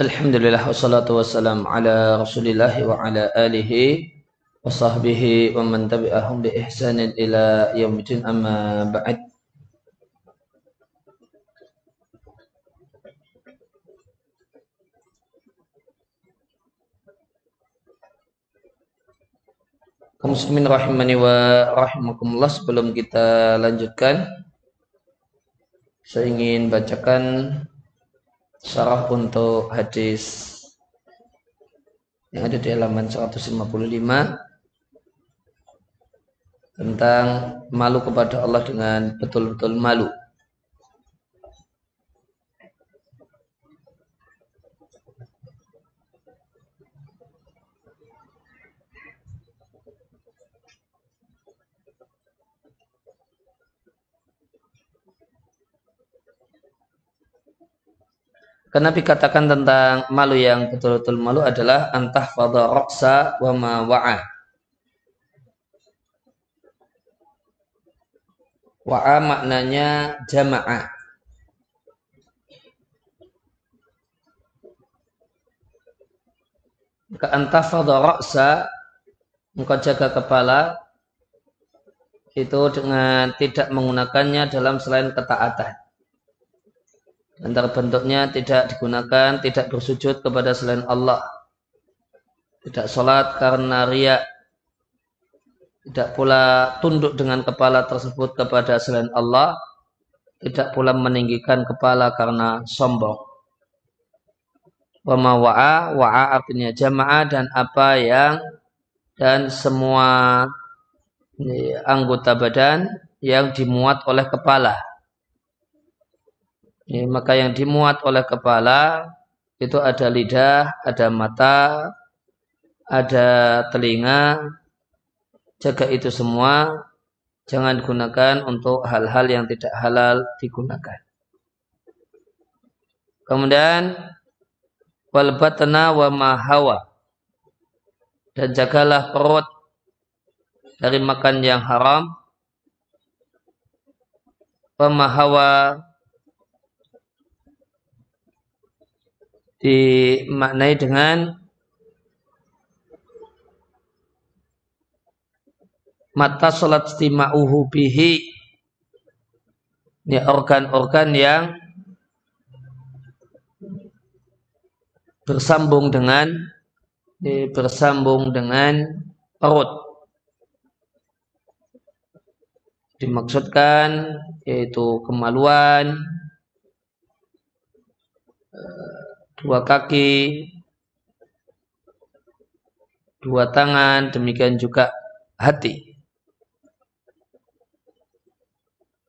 Alhamdulillah wassalatu wassalam ala rasulillah wa ala alihi wa sahbihi wa man tabi'ahum bi ihsanin ila yaumidin amma ba'd. Muslimin rahimani wa rahimakumullah sebelum kita lanjutkan saya ingin bacakan syarah untuk hadis yang ada di halaman 155 tentang malu kepada Allah dengan betul-betul malu. Karena Nabi katakan tentang malu yang betul-betul malu adalah antah fadha roksa wa ma wa'a. Wa'a maknanya jama'ah. Maka antah fadha roksa, engkau jaga kepala, itu dengan tidak menggunakannya dalam selain ketaatan. Antara bentuknya tidak digunakan, tidak bersujud kepada selain Allah. Tidak sholat karena riak. Tidak pula tunduk dengan kepala tersebut kepada selain Allah. Tidak pula meninggikan kepala karena sombong. Wama wa'a, wa'a artinya jamaah dan apa yang dan semua anggota badan yang dimuat oleh kepala ini, maka yang dimuat oleh kepala itu ada lidah, ada mata, ada telinga. Jaga itu semua. Jangan gunakan untuk hal-hal yang tidak halal digunakan. Kemudian wal batna wa mahawa. Dan jagalah perut dari makan yang haram. Pemahawa dimaknai dengan mata salat istima'uhu bihi. Ini organ-organ yang bersambung dengan bersambung dengan perut. Dimaksudkan yaitu kemaluan dua kaki, dua tangan, demikian juga hati.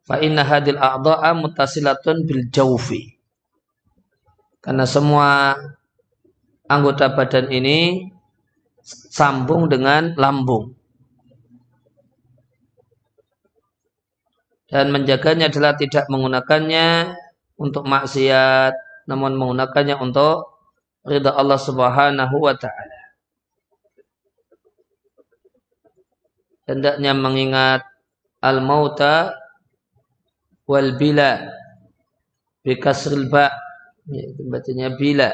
Fa inna hadil a'dha'a mutasilatun bil jawfi. Karena semua anggota badan ini sambung dengan lambung. Dan menjaganya adalah tidak menggunakannya untuk maksiat, namun menggunakannya untuk ridha Allah Subhanahu wa taala. Hendaknya mengingat al-mauta wal bila bi kasril ba. Ya, bacanya bila.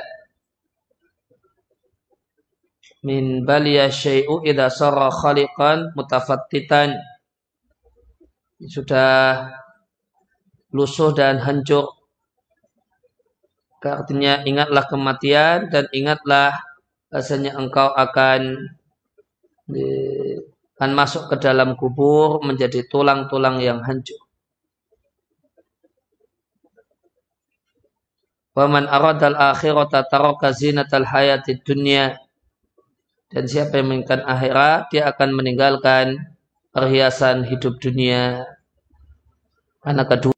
Min baliya syai'u idza sarra khaliqan mutafattitan. Sudah lusuh dan hancur Artinya ingatlah kematian dan ingatlah rasanya engkau akan akan masuk ke dalam kubur menjadi tulang-tulang yang hancur. Waman aradal akhirata taraka zinatal hayati dunya. Dan siapa yang menginginkan akhirat, dia akan meninggalkan perhiasan hidup dunia. Karena kedua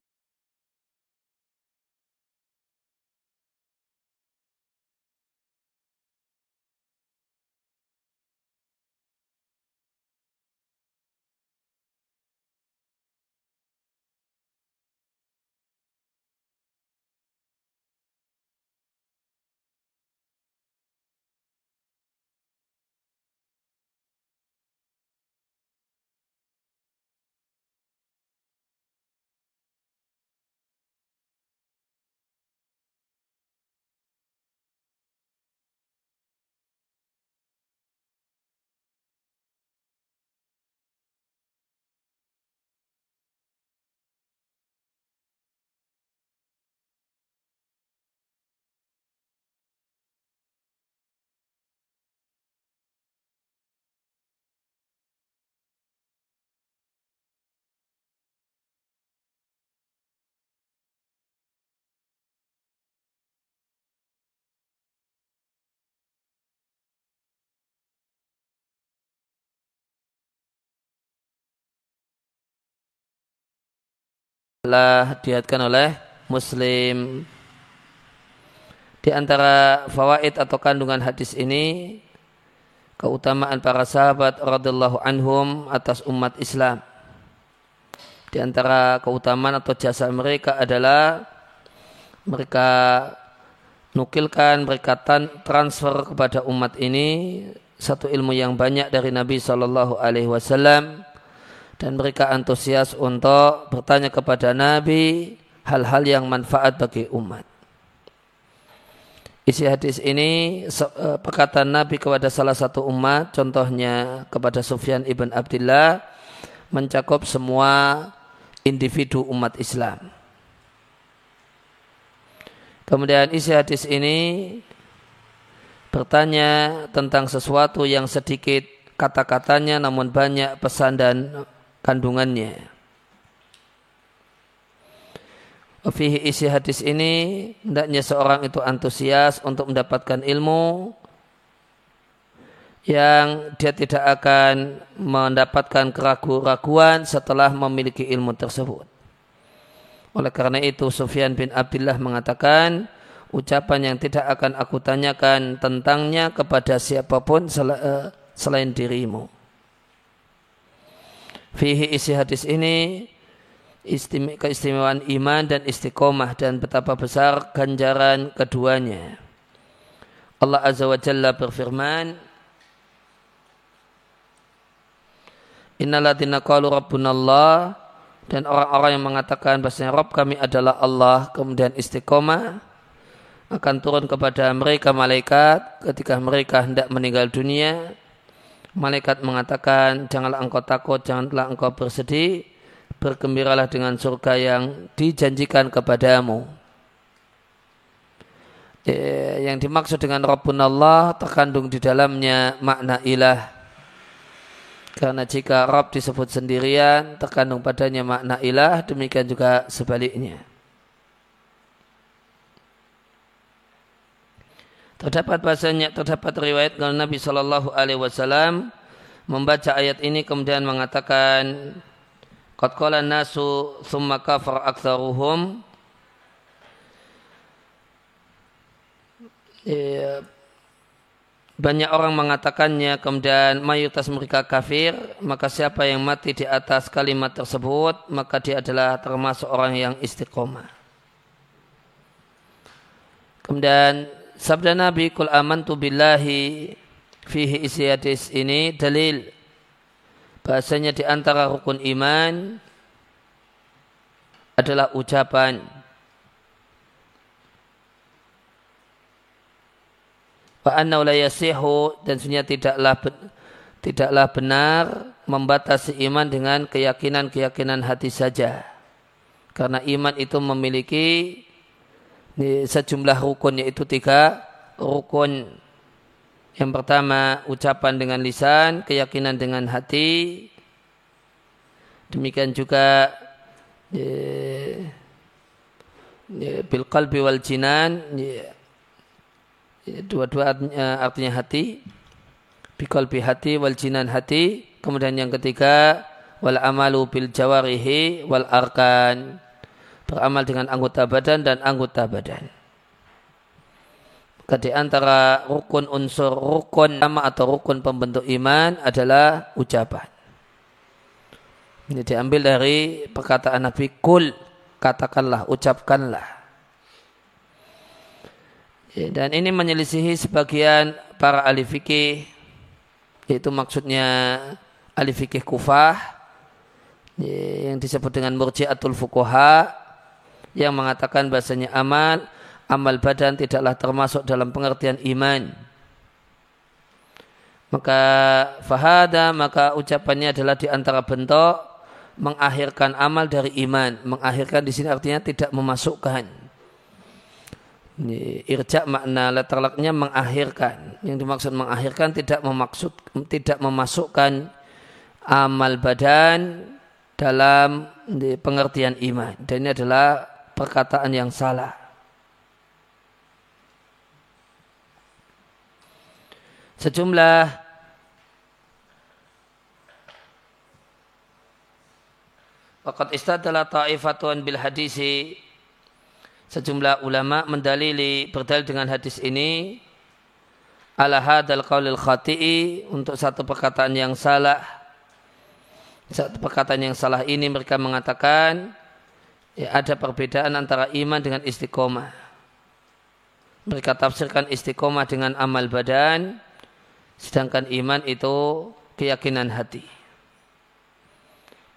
telah dihatkan oleh Muslim. Di antara fawaid atau kandungan hadis ini keutamaan para sahabat radhiyallahu anhum atas umat Islam. Di antara keutamaan atau jasa mereka adalah mereka nukilkan, mereka transfer kepada umat ini satu ilmu yang banyak dari Nabi Shallallahu Alaihi Wasallam dan mereka antusias untuk bertanya kepada Nabi hal-hal yang manfaat bagi umat. Isi hadis ini eh, perkataan Nabi kepada salah satu umat, contohnya kepada Sufyan ibn Abdullah, mencakup semua individu umat Islam. Kemudian isi hadis ini bertanya tentang sesuatu yang sedikit kata-katanya namun banyak pesan dan kandungannya. Fihi isi hadis ini hendaknya seorang itu antusias untuk mendapatkan ilmu yang dia tidak akan mendapatkan keraguan-raguan setelah memiliki ilmu tersebut. Oleh karena itu Sufyan bin Abdullah mengatakan ucapan yang tidak akan aku tanyakan tentangnya kepada siapa pun eh, selain dirimu. Fihi isi hadis ini keistimewaan iman dan istiqomah dan betapa besar ganjaran keduanya. Allah Azza wa Jalla berfirman, Innaladina qalu rabbuna Allah dan orang-orang yang mengatakan bahasanya Rabb kami adalah Allah kemudian istiqomah akan turun kepada mereka malaikat ketika mereka hendak meninggal dunia malaikat mengatakan janganlah engkau takut, janganlah engkau bersedih, bergembiralah dengan surga yang dijanjikan kepadamu. Eh, yang dimaksud dengan Rabbun Allah terkandung di dalamnya makna ilah. Karena jika Rabb disebut sendirian, terkandung padanya makna ilah, demikian juga sebaliknya. Terdapat bahasanya terdapat riwayat kalau Nabi Shallallahu Alaihi Wasallam membaca ayat ini kemudian mengatakan Qad nasu thumma kafar aktsaruhum ya, banyak orang mengatakannya kemudian mayoritas mereka kafir maka siapa yang mati di atas kalimat tersebut maka dia adalah termasuk orang yang istiqomah. Kemudian sabda Nabi kul amantu billahi fihi isi hadis ini dalil bahasanya di antara rukun iman adalah ucapan. Wa anna la yasihu dan sebenarnya tidaklah tidaklah benar membatasi iman dengan keyakinan-keyakinan hati saja. Karena iman itu memiliki sejumlah rukun yaitu tiga rukun. Yang pertama ucapan dengan lisan, keyakinan dengan hati. Demikian juga ya, ya, bil qalbi wal jinan dua-dua artinya, hati bil qalbi hati wal jinan hati kemudian yang ketiga wal amalu bil jawarihi wal arkan beramal dengan anggota badan dan anggota badan. Maka di antara rukun unsur rukun nama atau rukun pembentuk iman adalah ucapan. Ini diambil dari perkataan Nabi kul katakanlah ucapkanlah. Ya, dan ini menyelisihi sebagian para ahli fikih yaitu maksudnya ahli fikih kufah ya, yang disebut dengan murjiatul fukuha yang mengatakan bahasanya amal amal badan tidaklah termasuk dalam pengertian iman. Maka fahada maka ucapannya adalah di antara bentuk mengakhirkan amal dari iman. Mengakhirkan di sini artinya tidak memasukkan. Irja makna letterlaknya mengakhirkan. Yang dimaksud mengakhirkan tidak memaksud tidak memasukkan amal badan dalam pengertian iman. Dan ini adalah perkataan yang salah. Sejumlah Fakat istadalah ta'ifatun bil hadisi. Sejumlah ulama mendalili berdalil dengan hadis ini ala hadal qaulil khati'i untuk satu perkataan yang salah. Satu perkataan yang salah ini mereka mengatakan ya ada perbedaan antara iman dengan istiqomah. Mereka tafsirkan istiqomah dengan amal badan, sedangkan iman itu keyakinan hati.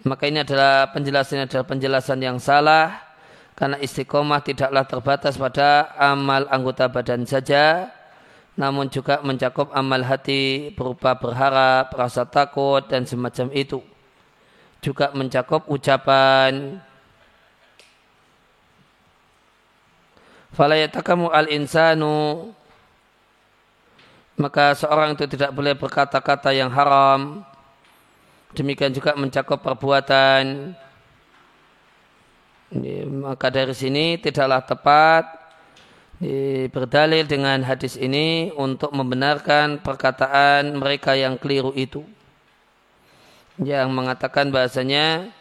Maka ini adalah penjelasan adalah penjelasan yang salah karena istiqomah tidaklah terbatas pada amal anggota badan saja namun juga mencakup amal hati berupa berharap, rasa takut dan semacam itu. Juga mencakup ucapan Falayatakamu al-insanu maka seorang itu tidak boleh berkata-kata yang haram Demikian juga mencakup perbuatan. Maka dari sini tidaklah tepat berdalil dengan hadis ini untuk membenarkan perkataan mereka yang keliru itu. Yang mengatakan bahasanya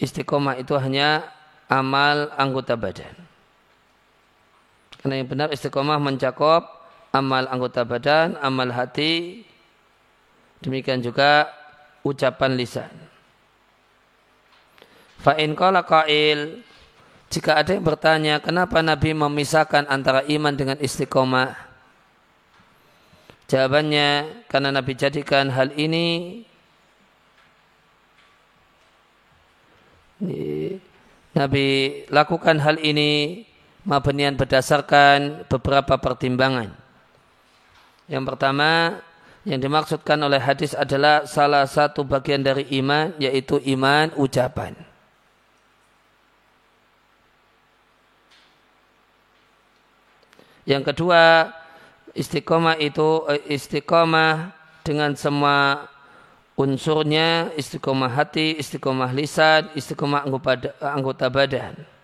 istiqomah itu hanya amal anggota badan. Karena yang benar istiqomah mencakup amal anggota badan, amal hati, demikian juga ucapan lisan. Fa'in qala qail jika ada yang bertanya kenapa Nabi memisahkan antara iman dengan istiqomah? Jawabannya karena Nabi jadikan hal ini Nabi lakukan hal ini mabnian berdasarkan beberapa pertimbangan. Yang pertama, yang dimaksudkan oleh hadis adalah salah satu bagian dari iman yaitu iman ucapan. Yang kedua, istiqomah itu eh, istiqomah dengan semua unsurnya, istiqomah hati, istiqomah lisan, istiqomah anggota badan.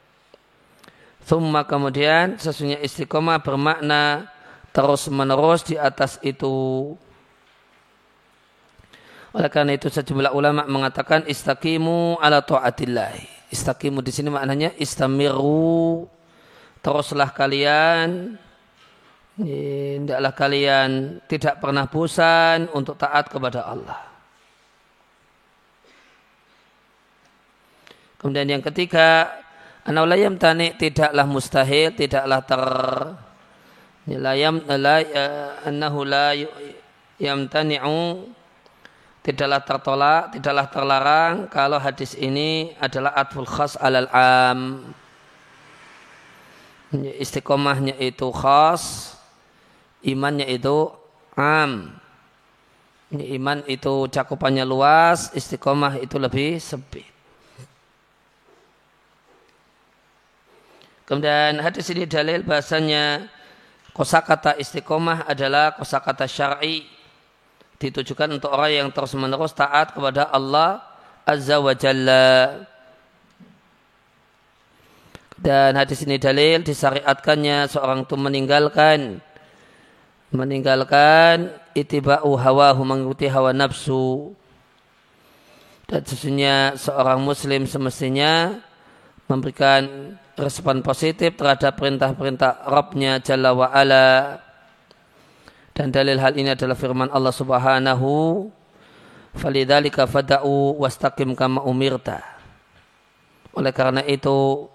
Thumma kemudian sesungguhnya istiqomah bermakna terus menerus di atas itu. Oleh karena itu sejumlah ulama mengatakan istaqimu ala taatillah. Istaqimu di sini maknanya istamiru. Teruslah kalian hendaklah kalian tidak pernah bosan untuk taat kepada Allah. Kemudian yang ketiga, anaulayam tani tidaklah mustahil, tidaklah ter layam la annahu la yamtani'u tidaklah tertolak, tidaklah terlarang kalau hadis ini adalah atful khas alal am. Istiqomahnya itu khas, imannya itu am. Iman itu cakupannya luas, istiqomah itu lebih sempit. Kemudian hadis ini dalil bahasanya kosakata istiqomah adalah kosakata syar'i ditujukan untuk orang yang terus menerus taat kepada Allah Azza wa Jalla. Dan hadis ini dalil disyariatkannya seorang itu meninggalkan meninggalkan itiba'u hawahu mengikuti hawa nafsu. Dan sesungguhnya seorang muslim semestinya memberikan respon positif terhadap perintah-perintah Rabbnya Jalla wa'ala dan dalil hal ini adalah firman Allah Subhanahu Falidhalika fada'u wastaqim kama umirta. Oleh karena itu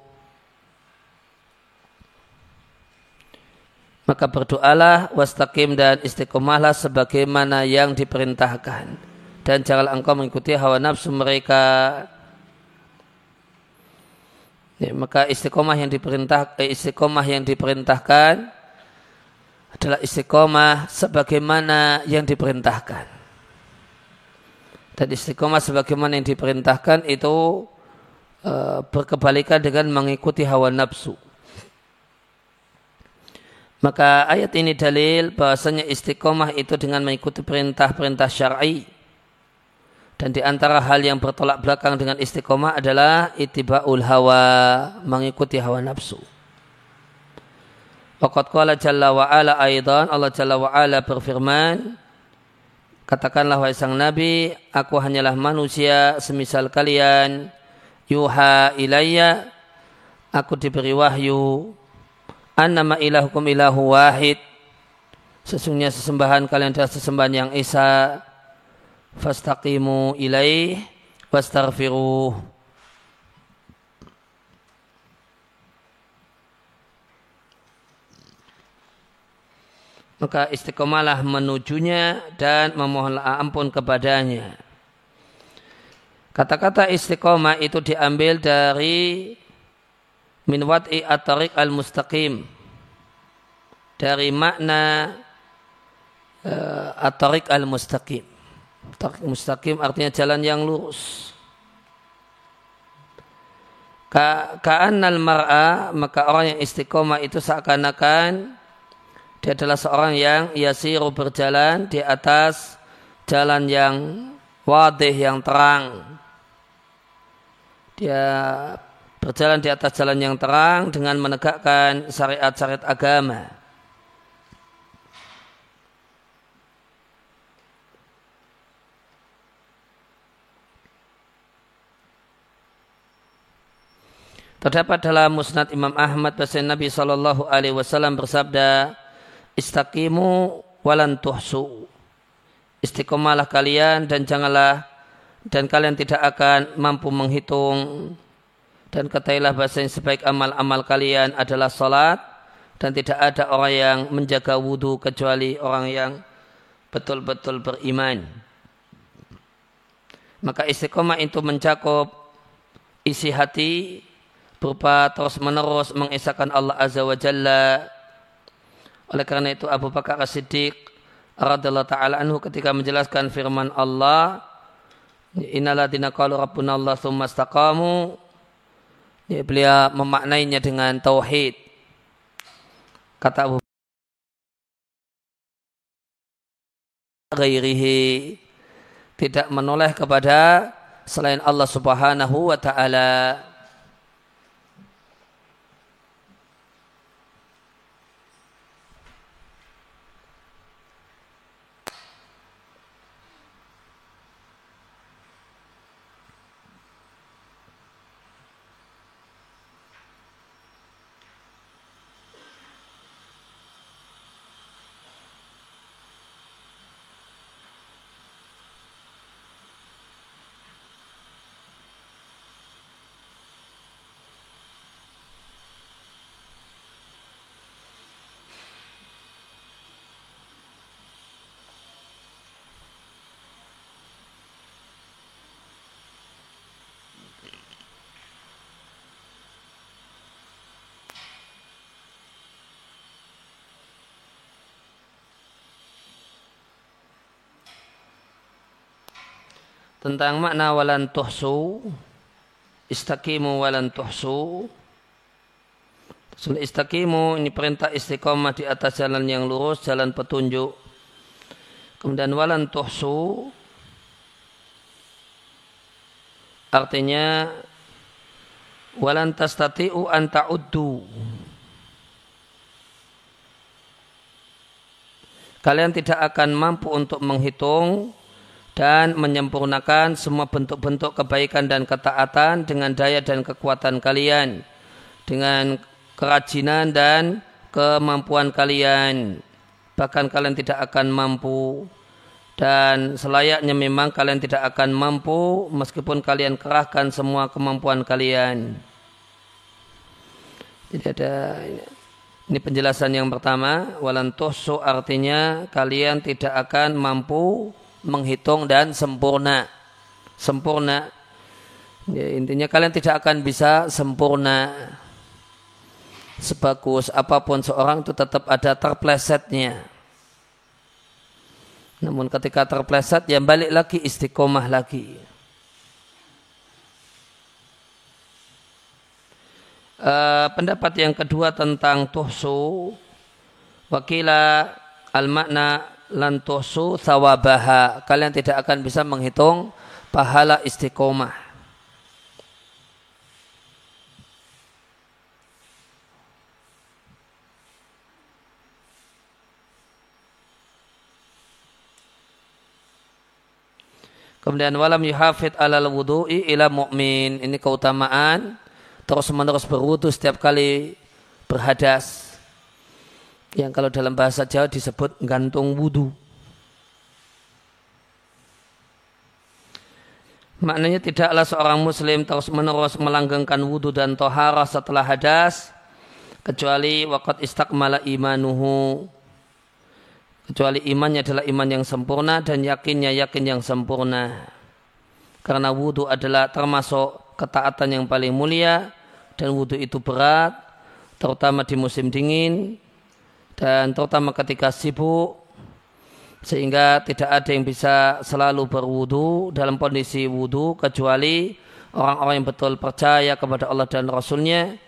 maka berdoalah wastaqim dan istiqomahlah sebagaimana yang diperintahkan. Dan janganlah engkau mengikuti hawa nafsu mereka ya, maka istiqomah yang diperintah eh, istiqomah yang diperintahkan adalah istiqomah sebagaimana yang diperintahkan. Dan istiqomah sebagaimana yang diperintahkan itu e, berkebalikan dengan mengikuti hawa nafsu. Maka ayat ini dalil bahasanya istiqomah itu dengan mengikuti perintah-perintah syar'i. Dan di antara hal yang bertolak belakang dengan istiqomah adalah itiba'ul hawa, mengikuti hawa nafsu. Waqad qala jalla wa ala aidan Allah jalla wa ala berfirman Katakanlah wahai sang nabi aku hanyalah manusia semisal kalian yuha ilayya aku diberi wahyu annama ilahukum ilahu wahid sesungguhnya sesembahan kalian adalah sesembahan yang esa fastaqimu ilaih wastaghfiruh maka istiqomalah menujunya dan memohonlah ampun kepadanya. Kata-kata istiqomah itu diambil dari min wat'i at-tariq al-mustaqim. Dari makna uh, at-tariq al-mustaqim. Mustaqim artinya jalan yang lurus. Ka ka'annal mar'a maka orang yang istiqomah itu seakan-akan dia adalah seorang yang yasiru berjalan di atas jalan yang wadih yang terang. Dia berjalan di atas jalan yang terang dengan menegakkan syariat-syariat agama. Terdapat dalam Musnad Imam Ahmad bahasa Nabi Shallallahu Alaihi Wasallam bersabda, istaqimu walan tuhsu. Istiqomalah kalian dan janganlah dan kalian tidak akan mampu menghitung dan ketahuilah bahasa yang sebaik amal-amal kalian adalah salat dan tidak ada orang yang menjaga wudhu kecuali orang yang betul-betul beriman. Maka istiqomah itu mencakup isi hati berupa terus menerus mengisahkan Allah Azza wa Jalla. Oleh karena itu Abu Bakar As-Siddiq radhiyallahu taala anhu ketika menjelaskan firman Allah Innaladina qalu rabbuna Allah tsumma istaqamu ya, beliau memaknainya dengan tauhid. Kata Abu ghairihi tidak menoleh kepada selain Allah Subhanahu wa taala tentang makna walan tuhsu istaqimu walan tuhsu Rasul istaqimu ini perintah istiqomah di atas jalan yang lurus, jalan petunjuk. Kemudian walan tuhsu artinya walan tastati'u an ta'uddu. Kalian tidak akan mampu untuk menghitung dan menyempurnakan semua bentuk-bentuk kebaikan dan ketaatan dengan daya dan kekuatan kalian dengan kerajinan dan kemampuan kalian. Bahkan kalian tidak akan mampu. Dan selayaknya memang kalian tidak akan mampu meskipun kalian kerahkan semua kemampuan kalian. Jadi ada ini. Penjelasan yang pertama. Walan tuhsu artinya kalian tidak akan mampu menghitung dan sempurna. Sempurna. Ya, intinya kalian tidak akan bisa sempurna. Sebagus apa pun seorang itu tetap ada terplesetnya. Namun ketika terpleset ya balik lagi istiqomah lagi. Uh, pendapat yang kedua tentang tuhsu wakila al makna lantusu sawabaha. Kalian tidak akan bisa menghitung pahala istiqomah. Kemudian walam yuhafid alal wudu'i ila mu'min. Ini keutamaan terus menerus berwudu setiap kali berhadas. Yang kalau dalam bahasa Jawa disebut gantung wudu. Maknanya tidaklah seorang muslim terus menerus melanggengkan wudhu dan tohara setelah hadas kecuali wakat istakmala imanuhu. Kecuali imannya adalah iman yang sempurna dan yakinnya yakin yang sempurna. Karena wudhu adalah termasuk ketaatan yang paling mulia dan wudhu itu berat terutama di musim dingin dan terutama ketika sibuk sehingga tidak ada yang bisa selalu berwudu dalam kondisi wudu kecuali orang-orang yang betul percaya kepada Allah dan Rasulnya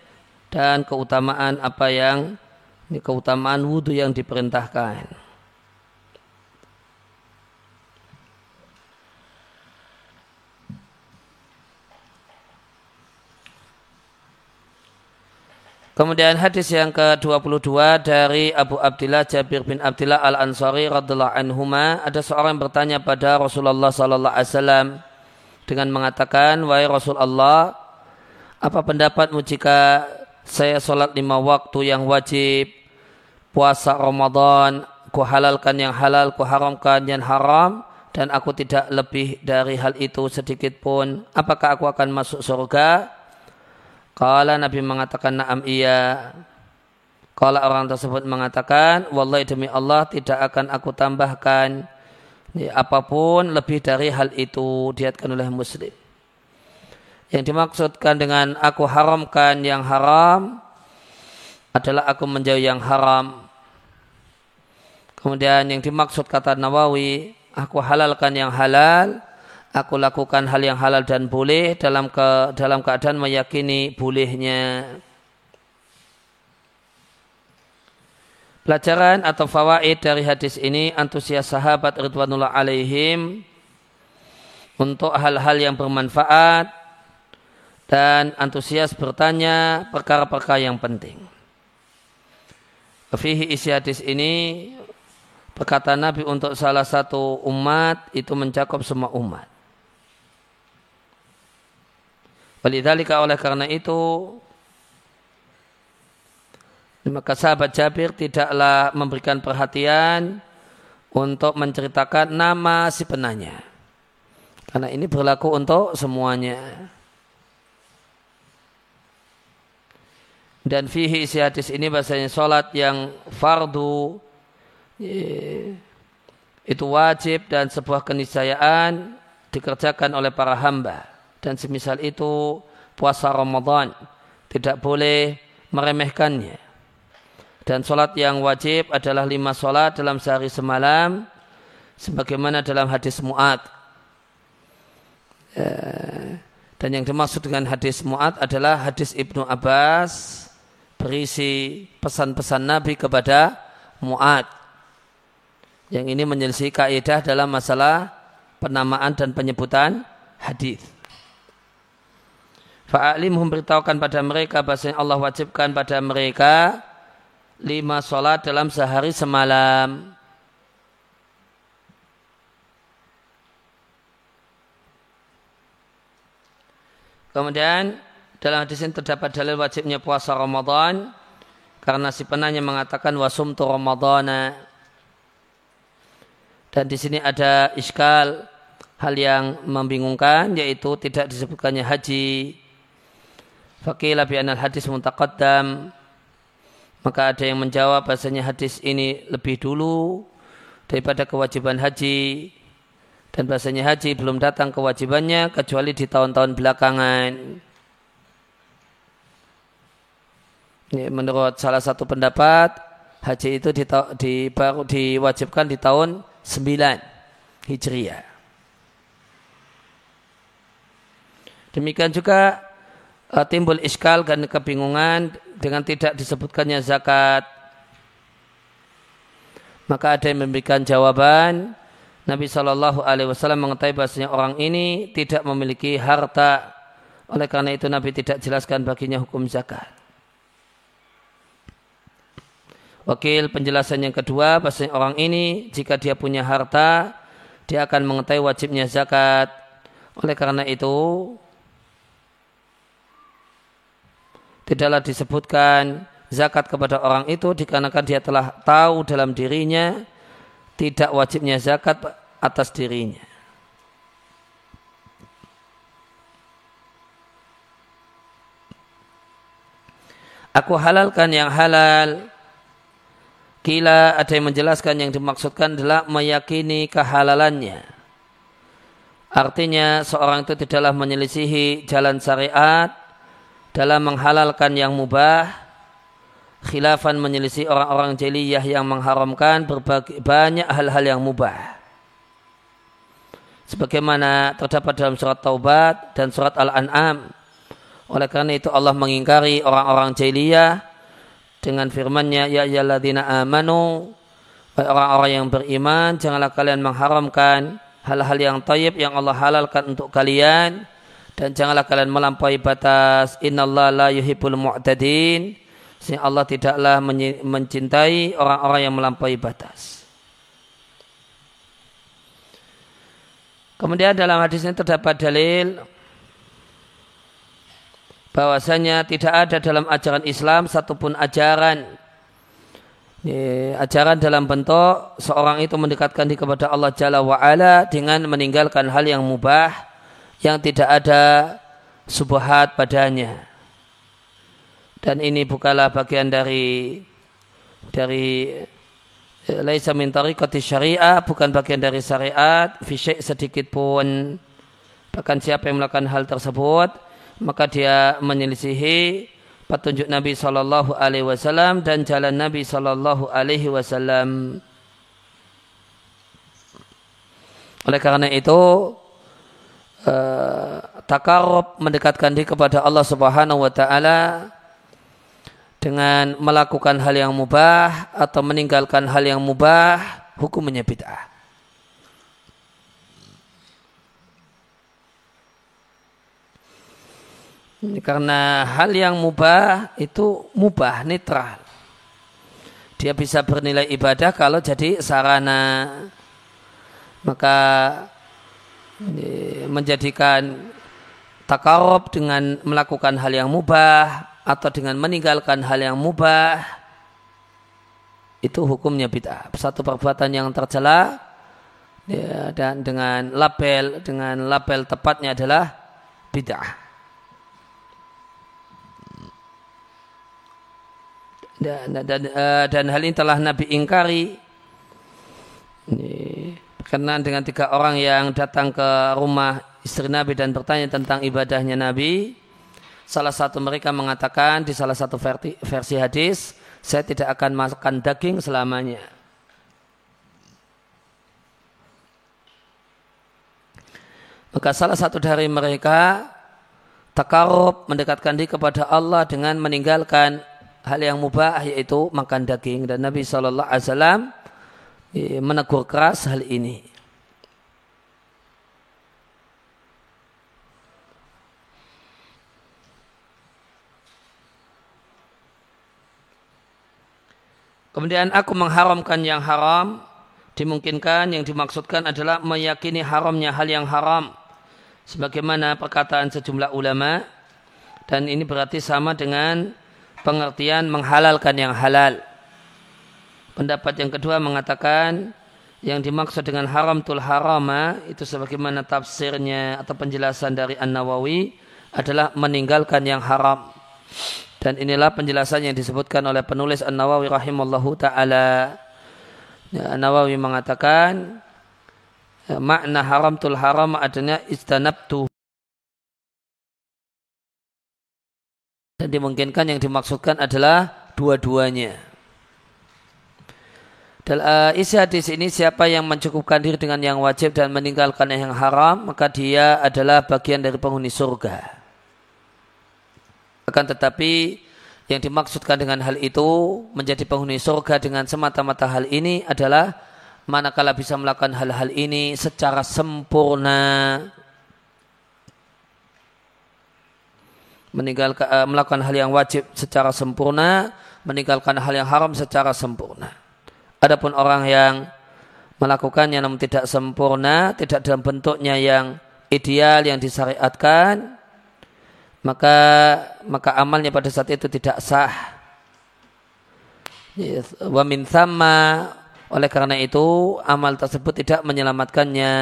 dan keutamaan apa yang keutamaan wudu yang diperintahkan. Kemudian hadis yang ke-22 dari Abu Abdillah Jabir bin Abdillah Al-Ansari radhiallahu anhuma ada seorang yang bertanya pada Rasulullah sallallahu alaihi wasallam dengan mengatakan wahai Rasulullah apa pendapatmu jika saya sholat lima waktu yang wajib? Puasa Ramadan ku halalkan yang halal ku haramkan yang haram dan aku tidak lebih dari hal itu sedikit pun. Apakah aku akan masuk surga Kala Nabi mengatakan na'am iya. Kala orang tersebut mengatakan, Wallahi demi Allah tidak akan aku tambahkan apa pun lebih dari hal itu diatkan oleh muslim. Yang dimaksudkan dengan aku haramkan yang haram adalah aku menjauhi yang haram. Kemudian yang dimaksud kata Nawawi, aku halalkan yang halal aku lakukan hal yang halal dan boleh dalam ke, dalam keadaan meyakini bolehnya. Pelajaran atau fawaid dari hadis ini antusias sahabat Ridwanullah alaihim untuk hal-hal yang bermanfaat dan antusias bertanya perkara-perkara yang penting. Fihi isi hadis ini perkataan Nabi untuk salah satu umat itu mencakup semua umat. Walidhalika oleh karena itu maka sahabat Jabir tidaklah memberikan perhatian untuk menceritakan nama si penanya. Karena ini berlaku untuk semuanya. Dan fihi isi hadis ini bahasanya sholat yang fardu itu wajib dan sebuah keniscayaan dikerjakan oleh para hamba dan semisal itu puasa Ramadan tidak boleh meremehkannya. Dan sholat yang wajib adalah lima sholat dalam sehari semalam sebagaimana dalam hadis Mu'ad. Eh, dan yang dimaksud dengan hadis Mu'ad adalah hadis Ibnu Abbas berisi pesan-pesan Nabi kepada Mu'ad. Yang ini menyelisih kaidah dalam masalah penamaan dan penyebutan hadis. Fa'alimhum beritahukan pada mereka bahasanya Allah wajibkan pada mereka lima sholat dalam sehari semalam. Kemudian dalam hadis ini terdapat dalil wajibnya puasa Ramadan karena si penanya mengatakan wasumtu Ramadana. Dan di sini ada iskal hal yang membingungkan yaitu tidak disebutkannya haji Fakila bi'anal hadis muntaqaddam. Maka ada yang menjawab bahasanya hadis ini lebih dulu daripada kewajiban haji. Dan bahasanya haji belum datang kewajibannya kecuali di tahun-tahun belakangan. Ini menurut salah satu pendapat, haji itu di, di, baru diwajibkan di tahun 9 Hijriah. Demikian juga uh, timbul iskal dan kebingungan dengan tidak disebutkannya zakat. Maka ada yang memberikan jawaban. Nabi Shallallahu Alaihi Wasallam mengetahui bahasanya orang ini tidak memiliki harta. Oleh karena itu Nabi tidak jelaskan baginya hukum zakat. Wakil penjelasan yang kedua bahasanya orang ini jika dia punya harta dia akan mengetahui wajibnya zakat. Oleh karena itu, tidaklah disebutkan zakat kepada orang itu dikarenakan dia telah tahu dalam dirinya tidak wajibnya zakat atas dirinya. Aku halalkan yang halal. Kila ada yang menjelaskan yang dimaksudkan adalah meyakini kehalalannya. Artinya seorang itu tidaklah menyelisihi jalan syariat dalam menghalalkan yang mubah. Khilafan menyelisih orang-orang jeliyah yang mengharamkan berbagai banyak hal-hal yang mubah. Sebagaimana terdapat dalam surat Taubat dan surat Al-An'am oleh karena itu Allah mengingkari orang-orang jahiliyah dengan firman-Nya ya ayyuhalladzina amanu orang-orang yang beriman janganlah kalian mengharamkan hal-hal yang tayyib yang Allah halalkan untuk kalian dan janganlah kalian melampaui batas innallaha la yuhibbul mu'tadin. Sehingga Allah tidaklah mencintai orang-orang yang melampaui batas. Kemudian dalam hadis ini terdapat dalil bahwasanya tidak ada dalam ajaran Islam satupun ajaran. Ajaran dalam bentuk seorang itu mendekatkan diri kepada Allah Jalla wa'ala dengan meninggalkan hal yang mubah yang tidak ada subuhat padanya dan ini bukanlah bagian dari dari eh, laisa min tariqati syariah bukan bagian dari syariat fi sedikit pun bahkan siapa yang melakukan hal tersebut maka dia menyelisihi petunjuk Nabi Shallallahu Alaihi Wasallam dan jalan Nabi Shallallahu Alaihi Wasallam. Oleh karena itu, uh, takarub mendekatkan diri kepada Allah Subhanahu Wa Taala dengan melakukan hal yang mubah atau meninggalkan hal yang mubah, hukumnya bid'ah. Karena hal yang mubah itu mubah, netral. Dia bisa bernilai ibadah kalau jadi sarana. Maka menjadikan takarub dengan melakukan hal yang mubah atau dengan meninggalkan hal yang mubah itu hukumnya bid'ah. Satu perbuatan yang tercela ya, dan dengan label dengan label tepatnya adalah bid'ah. dan, dan, uh, dan hal ini telah Nabi ingkari karena dengan tiga orang yang datang ke rumah istri Nabi dan bertanya tentang ibadahnya Nabi. Salah satu mereka mengatakan di salah satu versi, hadis saya tidak akan makan daging selamanya. Maka salah satu dari mereka takarub mendekatkan diri kepada Allah dengan meninggalkan hal yang mubah yaitu makan daging. Dan Nabi Shallallahu Alaihi Wasallam menegur keras hal ini. Kemudian aku mengharamkan yang haram, dimungkinkan yang dimaksudkan adalah meyakini haramnya hal yang haram. Sebagaimana perkataan sejumlah ulama, dan ini berarti sama dengan pengertian menghalalkan yang halal. Pendapat yang kedua mengatakan yang dimaksud dengan haram tul harama itu sebagaimana tafsirnya atau penjelasan dari An-Nawawi adalah meninggalkan yang haram. Dan inilah penjelasan yang disebutkan oleh penulis An-Nawawi rahimallahu taala. Ya, An-Nawawi mengatakan ya, makna haram tul haram adanya istanabtu Dan dimungkinkan yang dimaksudkan adalah dua-duanya. Uh, isi hadis ini siapa yang mencukupkan diri dengan yang wajib dan meninggalkan yang haram maka dia adalah bagian dari penghuni surga. Akan tetapi yang dimaksudkan dengan hal itu menjadi penghuni surga dengan semata-mata hal ini adalah manakala bisa melakukan hal-hal ini secara sempurna meninggalkan uh, melakukan hal yang wajib secara sempurna, meninggalkan hal yang haram secara sempurna. Adapun orang yang melakukannya namun tidak sempurna, tidak dalam bentuknya yang ideal yang disyariatkan, maka maka amalnya pada saat itu tidak sah. Wa min thamma oleh karena itu amal tersebut tidak menyelamatkannya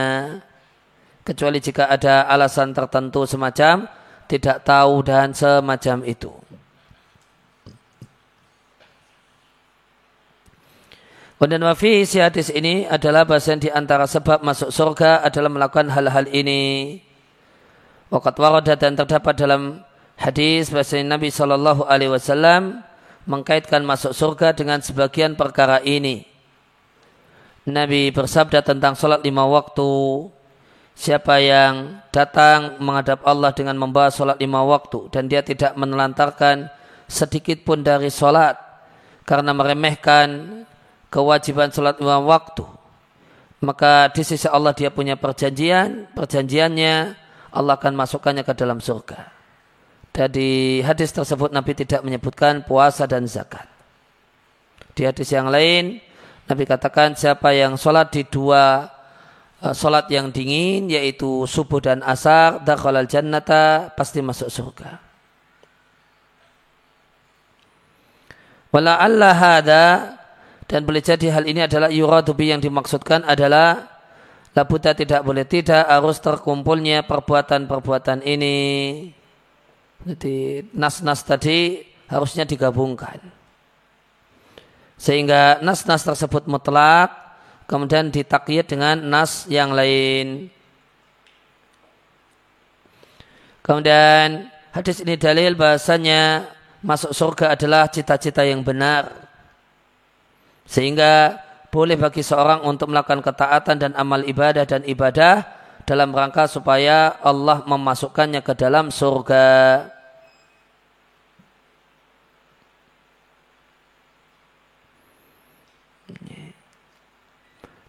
kecuali jika ada alasan tertentu semacam tidak tahu dan semacam itu. Kemudian wafi si hadis ini adalah bahasan di antara sebab masuk surga adalah melakukan hal-hal ini. Wakat waradah dan terdapat dalam hadis bahasa Nabi Shallallahu Alaihi Wasallam mengkaitkan masuk surga dengan sebagian perkara ini. Nabi bersabda tentang sholat lima waktu. Siapa yang datang menghadap Allah dengan membawa sholat lima waktu dan dia tidak menelantarkan sedikit pun dari sholat karena meremehkan kewajiban sholat lima waktu. Maka di sisi Allah dia punya perjanjian perjanjiannya Allah akan masukkannya ke dalam surga. Dari hadis tersebut Nabi tidak menyebutkan puasa dan zakat. Di hadis yang lain Nabi katakan siapa yang sholat di dua uh, sholat yang dingin yaitu subuh dan asar dakhalal jannata pasti masuk surga. Wala Allah hada dan boleh jadi hal ini adalah yuradubi yang dimaksudkan adalah labuta tidak boleh tidak harus terkumpulnya perbuatan-perbuatan ini. Jadi nas-nas tadi harusnya digabungkan. Sehingga nas-nas tersebut mutlak kemudian ditakyid dengan nas yang lain. Kemudian hadis ini dalil bahasanya masuk surga adalah cita-cita yang benar. Sehingga boleh bagi seorang untuk melakukan ketaatan dan amal ibadah dan ibadah dalam rangka supaya Allah memasukkannya ke dalam surga.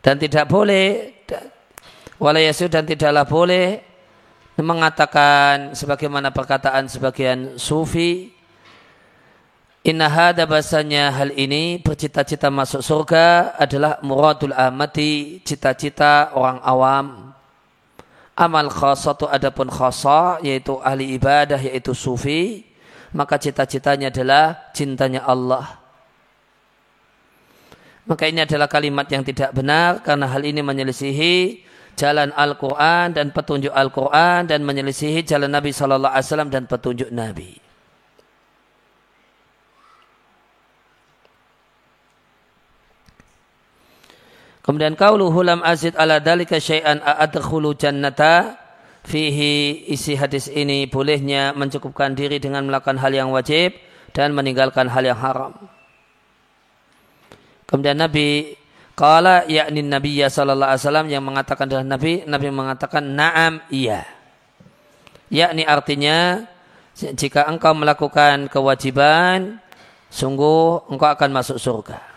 Dan tidak boleh walayasu dan tidaklah boleh mengatakan sebagaimana perkataan sebagian sufi Inna hada bahasanya hal ini bercita-cita masuk surga adalah muradul amati, cita-cita orang awam. Amal khasatu adapun khasa yaitu ahli ibadah yaitu sufi, maka cita-citanya adalah cintanya Allah. Maka ini adalah kalimat yang tidak benar karena hal ini menyelisihi jalan Al-Quran dan petunjuk Al-Quran dan menyelisihi jalan Nabi Sallallahu Alaihi Wasallam dan petunjuk Nabi. Kemudian kauluhu lam azid ala dalika syai'an a'adkhulu jannata fihi isi hadis ini bolehnya mencukupkan diri dengan melakukan hal yang wajib dan meninggalkan hal yang haram. Kemudian Nabi kala yakni Nabi ya sallallahu alaihi wasallam yang mengatakan adalah Nabi, Nabi mengatakan na'am iya. Yakni artinya jika engkau melakukan kewajiban sungguh engkau akan masuk surga.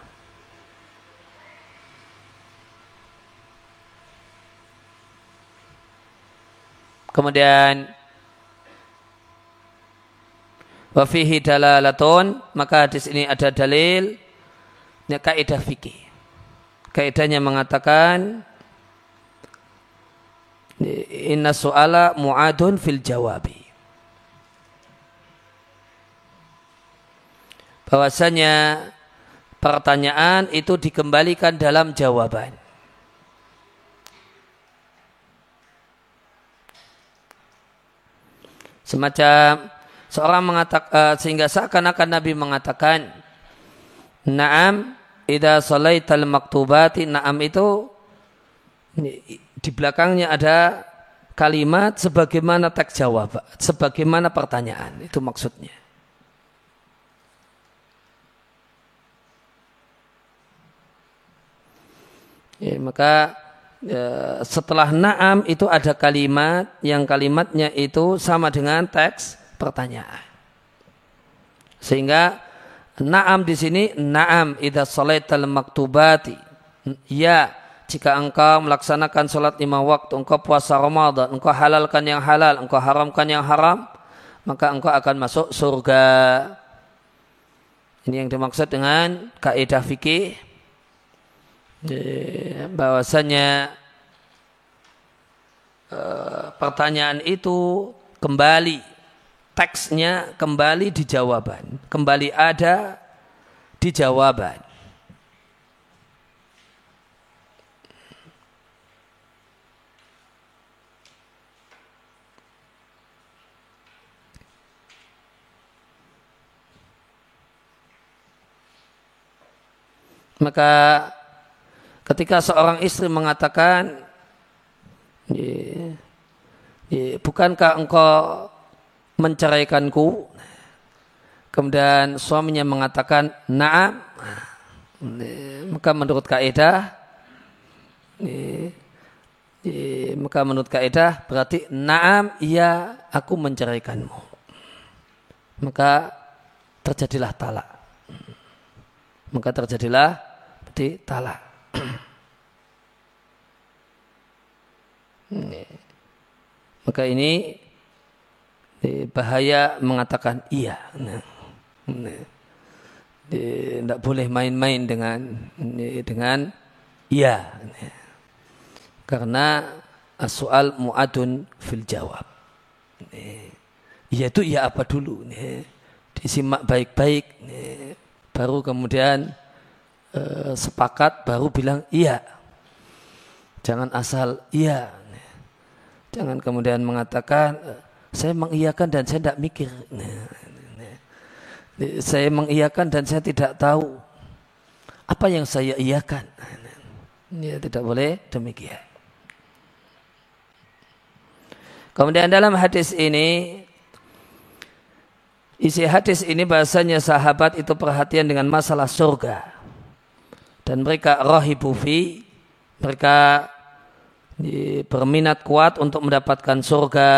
Kemudian wafihi dalalatun maka di sini ada dalil ini kaidah fikih. Kaidahnya mengatakan inna su'ala mu'adun fil jawabi. Bahwasanya pertanyaan itu dikembalikan dalam jawaban. Semacam seorang mengatakan uh, sehingga seakan-akan Nabi mengatakan Naam idza salaital maktubati Naam itu di belakangnya ada kalimat sebagaimana teks jawab, sebagaimana pertanyaan. Itu maksudnya. Ya, maka setelah naam itu ada kalimat yang kalimatnya itu sama dengan teks pertanyaan. Sehingga naam di sini naam idza salaital maktubati. Ya, jika engkau melaksanakan salat lima waktu, engkau puasa Ramadan, engkau halalkan yang halal, engkau haramkan yang haram, maka engkau akan masuk surga. Ini yang dimaksud dengan kaidah fikih bahwasanya uh, pertanyaan itu kembali teksnya kembali di jawaban kembali ada di jawaban. Maka ketika seorang istri mengatakan, bukankah engkau menceraikanku? Kemudian suaminya mengatakan, naam. Maka menurut kaidah, maka menurut kaidah berarti naam iya aku menceraikanmu. Maka terjadilah talak maka terjadilah di talak. Maka ini bahaya mengatakan iya. Tidak boleh main-main dengan dengan iya. Karena soal muadun fil jawab. Iya itu iya apa dulu? Disimak baik-baik baru kemudian e, sepakat baru bilang iya. Jangan asal iya. Jangan kemudian mengatakan saya mengiyakan dan saya tidak mikir. Saya mengiyakan dan saya tidak tahu apa yang saya iyakan. Ya, tidak boleh demikian. Kemudian dalam hadis ini Isi hadis ini bahasanya sahabat itu perhatian dengan masalah surga. Dan mereka rahibu fi, mereka berminat kuat untuk mendapatkan surga.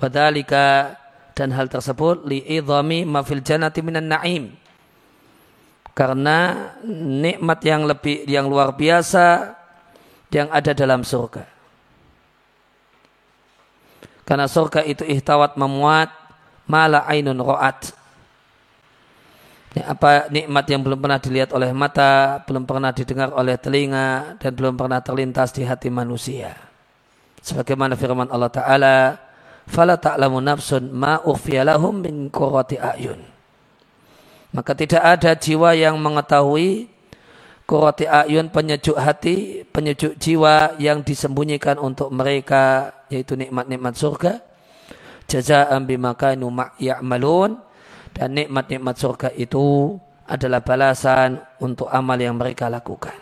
Wadalika dan hal tersebut li idhami ma fil jannati minan na'im. Karena nikmat yang lebih yang luar biasa yang ada dalam surga. Karena surga itu ihtawat memuat mala ainun ro'at. Ya, apa nikmat yang belum pernah dilihat oleh mata, belum pernah didengar oleh telinga, dan belum pernah terlintas di hati manusia. Sebagaimana firman Allah Ta'ala, Fala ta'lamu nafsun ma lahum min qurrati ayun. Maka tidak ada jiwa yang mengetahui qurrati ayun penyejuk hati, penyejuk jiwa yang disembunyikan untuk mereka yaitu nikmat-nikmat surga jazaan bima kanu ya'malun dan nikmat-nikmat surga itu adalah balasan untuk amal yang mereka lakukan.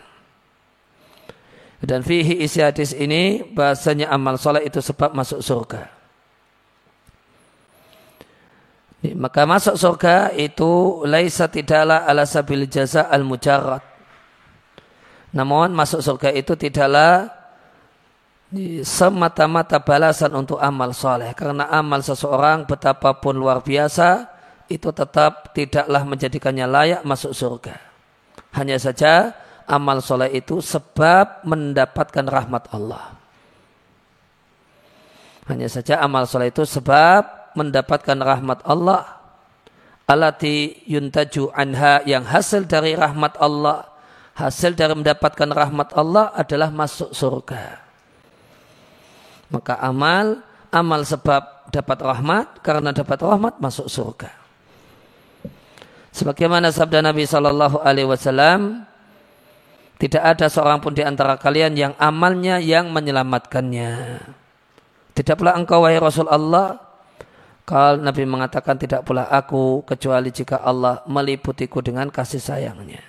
Dan fihi isi hadis ini bahasanya amal soleh itu sebab masuk surga. Maka masuk surga itu laisa tidaklah ala sabil jaza al mujarrad. Namun masuk surga itu tidaklah semata-mata balasan untuk amal soleh. Karena amal seseorang betapapun luar biasa, itu tetap tidaklah menjadikannya layak masuk surga. Hanya saja amal soleh itu sebab mendapatkan rahmat Allah. Hanya saja amal soleh itu sebab mendapatkan rahmat Allah. Alati yuntaju anha yang hasil dari rahmat Allah. Hasil dari mendapatkan rahmat Allah adalah masuk surga. Maka amal, amal sebab dapat rahmat, karena dapat rahmat masuk surga. Sebagaimana sabda Nabi Shallallahu Alaihi Wasallam, tidak ada seorang pun di antara kalian yang amalnya yang menyelamatkannya. Tidak pula engkau wahai Rasul Allah. Kalau Nabi mengatakan tidak pula aku kecuali jika Allah meliputiku dengan kasih sayangnya.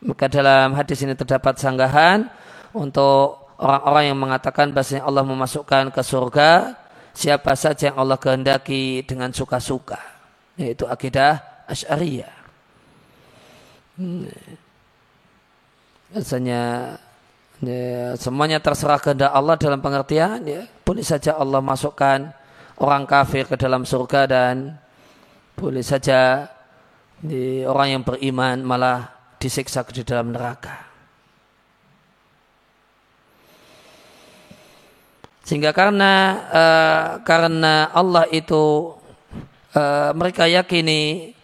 Maka dalam hadis ini terdapat sanggahan untuk orang-orang yang mengatakan bahasanya Allah memasukkan ke surga siapa saja yang Allah kehendaki dengan suka-suka yaitu akidah Asy'ariyah. Hmm. Biasanya ya, semuanya terserah kehendak Allah dalam pengertian ya boleh saja Allah masukkan orang kafir ke dalam surga dan boleh saja ya, orang yang beriman malah disiksa di dalam neraka. Sehingga karena uh, karena Allah itu uh, mereka yakini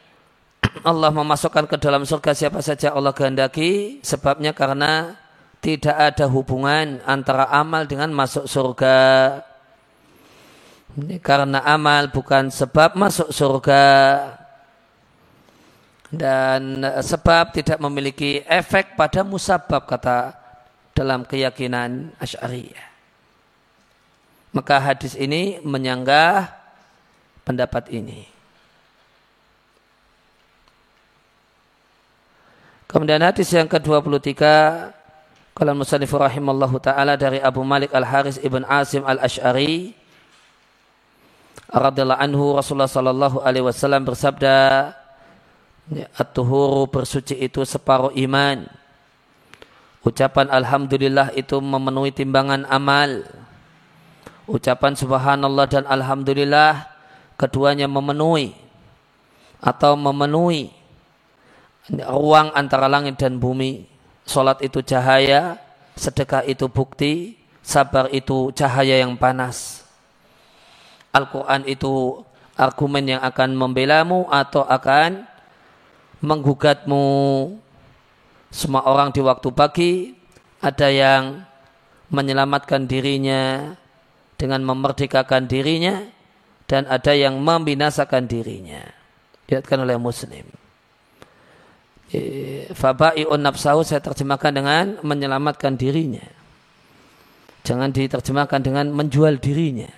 Allah memasukkan ke dalam surga siapa saja Allah kehendaki sebabnya karena tidak ada hubungan antara amal dengan masuk surga ini karena amal bukan sebab masuk surga dan sebab tidak memiliki efek pada musabab kata dalam keyakinan Asy'ariyah. Maka hadis ini menyanggah pendapat ini. Kemudian hadis yang ke-23 kalau musannif rahimallahu taala dari Abu Malik Al-Haris Ibn Asim Al-Asy'ari radhiyallahu anhu Rasulullah sallallahu alaihi wasallam bersabda At-tuhuru bersuci itu separuh iman. Ucapan Alhamdulillah itu memenuhi timbangan amal. Ucapan Subhanallah dan Alhamdulillah keduanya memenuhi atau memenuhi ruang antara langit dan bumi. Solat itu cahaya, sedekah itu bukti, sabar itu cahaya yang panas. Al-Quran itu argumen yang akan membelamu atau akan menggugatmu. Semua orang di waktu pagi ada yang menyelamatkan dirinya dengan memerdekakan dirinya dan ada yang membinasakan dirinya. Dilihatkan oleh Muslim. Faba'i'un nafsahu saya terjemahkan dengan menyelamatkan dirinya. Jangan diterjemahkan dengan menjual dirinya.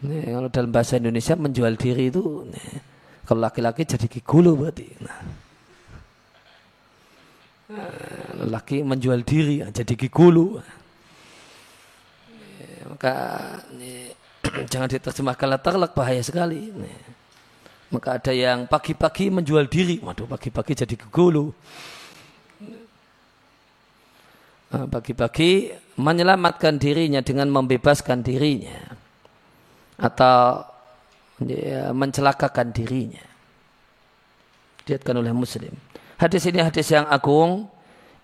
Nih, kalau dalam bahasa Indonesia menjual diri itu nih, kalau laki-laki jadi gigolo berarti. Nah. Laki menjual diri jadi gigolo. Maka nih, jangan diterjemahkan terlak bahaya sekali. Nih. Maka ada yang pagi-pagi menjual diri. Waduh, pagi-pagi jadi gegulu. Nah, pagi-pagi menyelamatkan dirinya dengan membebaskan dirinya. Atau ya, mencelakakan dirinya. Diatkan oleh muslim. Hadis ini hadis yang agung.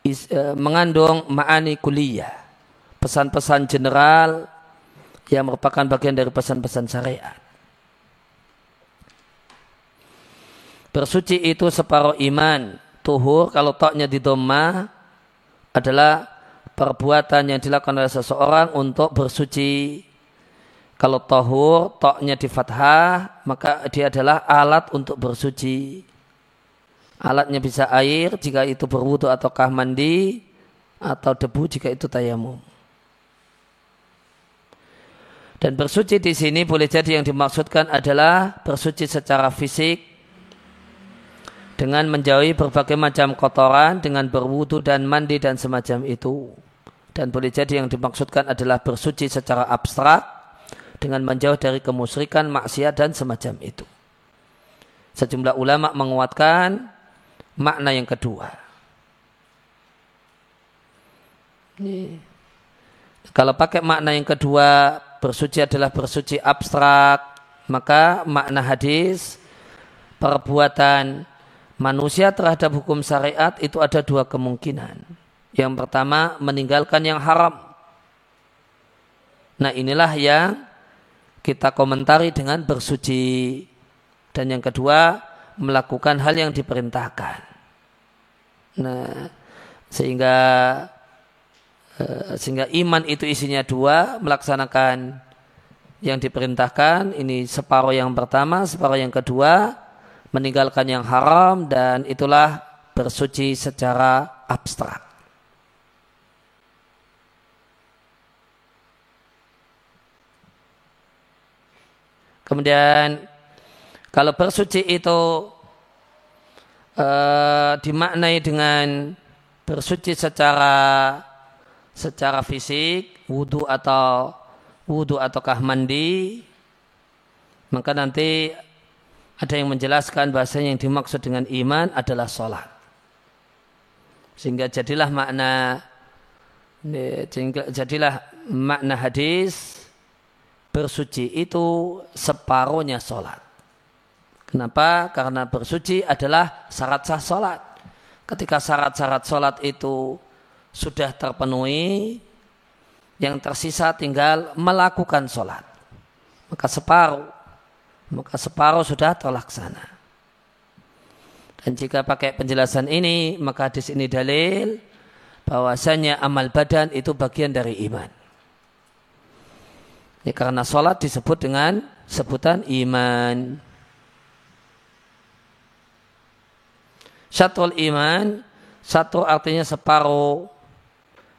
Is, uh, mengandung ma'ani kuliah. Pesan-pesan general yang merupakan bagian dari pesan-pesan syariat. Bersuci itu separuh iman. Tuhur kalau toknya di doma adalah perbuatan yang dilakukan oleh seseorang untuk bersuci. Kalau tohur, toknya di fathah, maka dia adalah alat untuk bersuci. Alatnya bisa air jika itu berwudu ataukah mandi, atau debu jika itu tayamum. Dan bersuci di sini boleh jadi yang dimaksudkan adalah bersuci secara fisik, dengan menjauhi berbagai macam kotoran dengan berwudu dan mandi dan semacam itu. Dan boleh jadi yang dimaksudkan adalah bersuci secara abstrak dengan menjauh dari kemusyrikan, maksiat dan semacam itu. Sejumlah ulama menguatkan makna yang kedua. Ini. Kalau pakai makna yang kedua, bersuci adalah bersuci abstrak, maka makna hadis perbuatan manusia terhadap hukum syariat itu ada dua kemungkinan. Yang pertama meninggalkan yang haram. Nah inilah yang kita komentari dengan bersuci. Dan yang kedua melakukan hal yang diperintahkan. Nah sehingga eh, sehingga iman itu isinya dua melaksanakan yang diperintahkan ini separuh yang pertama separuh yang kedua meninggalkan yang haram dan itulah bersuci secara abstrak. Kemudian kalau bersuci itu uh, dimaknai dengan bersuci secara secara fisik, wudhu atau wudhu ataukah mandi, maka nanti ada yang menjelaskan bahasa yang dimaksud dengan iman adalah sholat. Sehingga jadilah makna jadilah makna hadis bersuci itu separuhnya sholat. Kenapa? Karena bersuci adalah syarat sah sholat. Ketika syarat-syarat sholat itu sudah terpenuhi, yang tersisa tinggal melakukan sholat. Maka separuh maka separuh sudah terlaksana. Dan jika pakai penjelasan ini, maka hadis ini dalil bahwasanya amal badan itu bagian dari iman. Ini karena sholat disebut dengan sebutan iman. Syatrul iman, satu artinya separuh.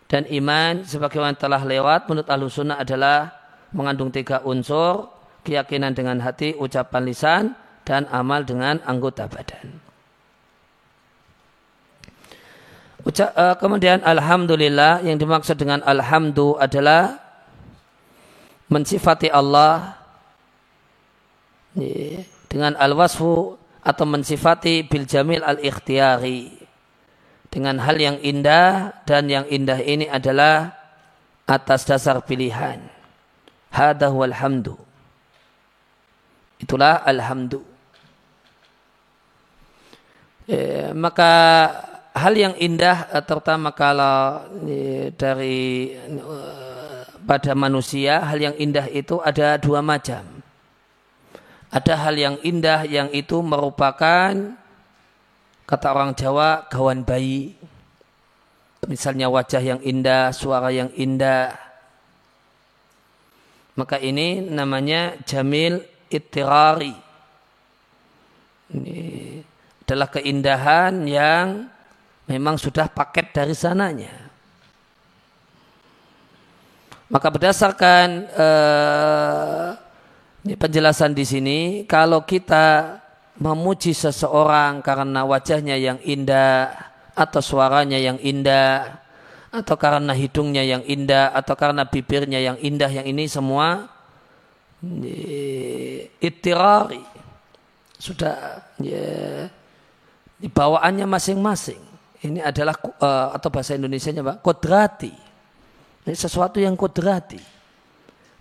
Dan iman sebagaimana telah lewat menurut ahlu sunnah adalah mengandung tiga unsur, keyakinan dengan hati, ucapan lisan, dan amal dengan anggota badan. Uca uh, kemudian Alhamdulillah yang dimaksud dengan Alhamdulillah adalah mensifati Allah dengan al-wasfu atau mensifati bil jamil al-ikhtiyari dengan hal yang indah dan yang indah ini adalah atas dasar pilihan. Hada huwal hamdu. Itulah alhamdu. Eh, maka hal yang indah eh, terutama kalau eh, dari eh, pada manusia hal yang indah itu ada dua macam. Ada hal yang indah yang itu merupakan kata orang Jawa kawan bayi. Misalnya wajah yang indah, suara yang indah. Maka ini namanya jamil ittirari. Ini adalah keindahan yang memang sudah paket dari sananya. Maka berdasarkan uh, penjelasan di sini, kalau kita memuji seseorang karena wajahnya yang indah atau suaranya yang indah atau karena hidungnya yang indah atau karena bibirnya yang indah yang ini semua itirari sudah ya, bawaannya masing-masing ini adalah uh, atau bahasa Indonesia-nya Pak, kodrati. Ini sesuatu yang kodrati.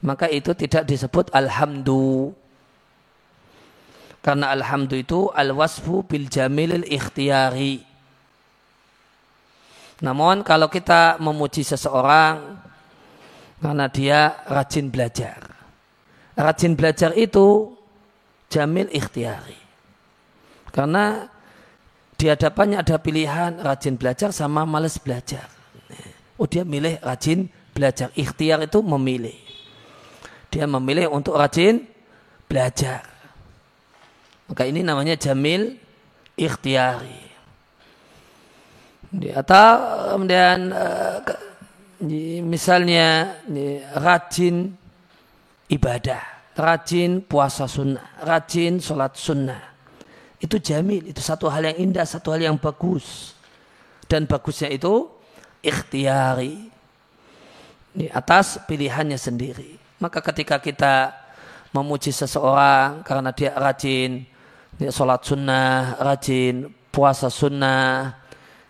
Maka itu tidak disebut alhamdu. Karena alhamdu itu al-wasfu bil jamilil ikhtiyari. Namun kalau kita memuji seseorang karena dia rajin belajar. Rajin belajar itu jamil ikhtiyari. Karena di hadapannya ada pilihan rajin belajar sama males belajar. Oh dia milih rajin belajar. Ikhtiar itu memilih. Dia memilih untuk rajin belajar. Maka ini namanya jamil ikhtiari. Atau kemudian eh, misalnya rajin ibadah, rajin puasa sunnah, rajin sholat sunnah itu jamil, itu satu hal yang indah, satu hal yang bagus. Dan bagusnya itu ikhtiari. Di atas pilihannya sendiri. Maka ketika kita memuji seseorang karena dia rajin dia sholat sunnah, rajin puasa sunnah,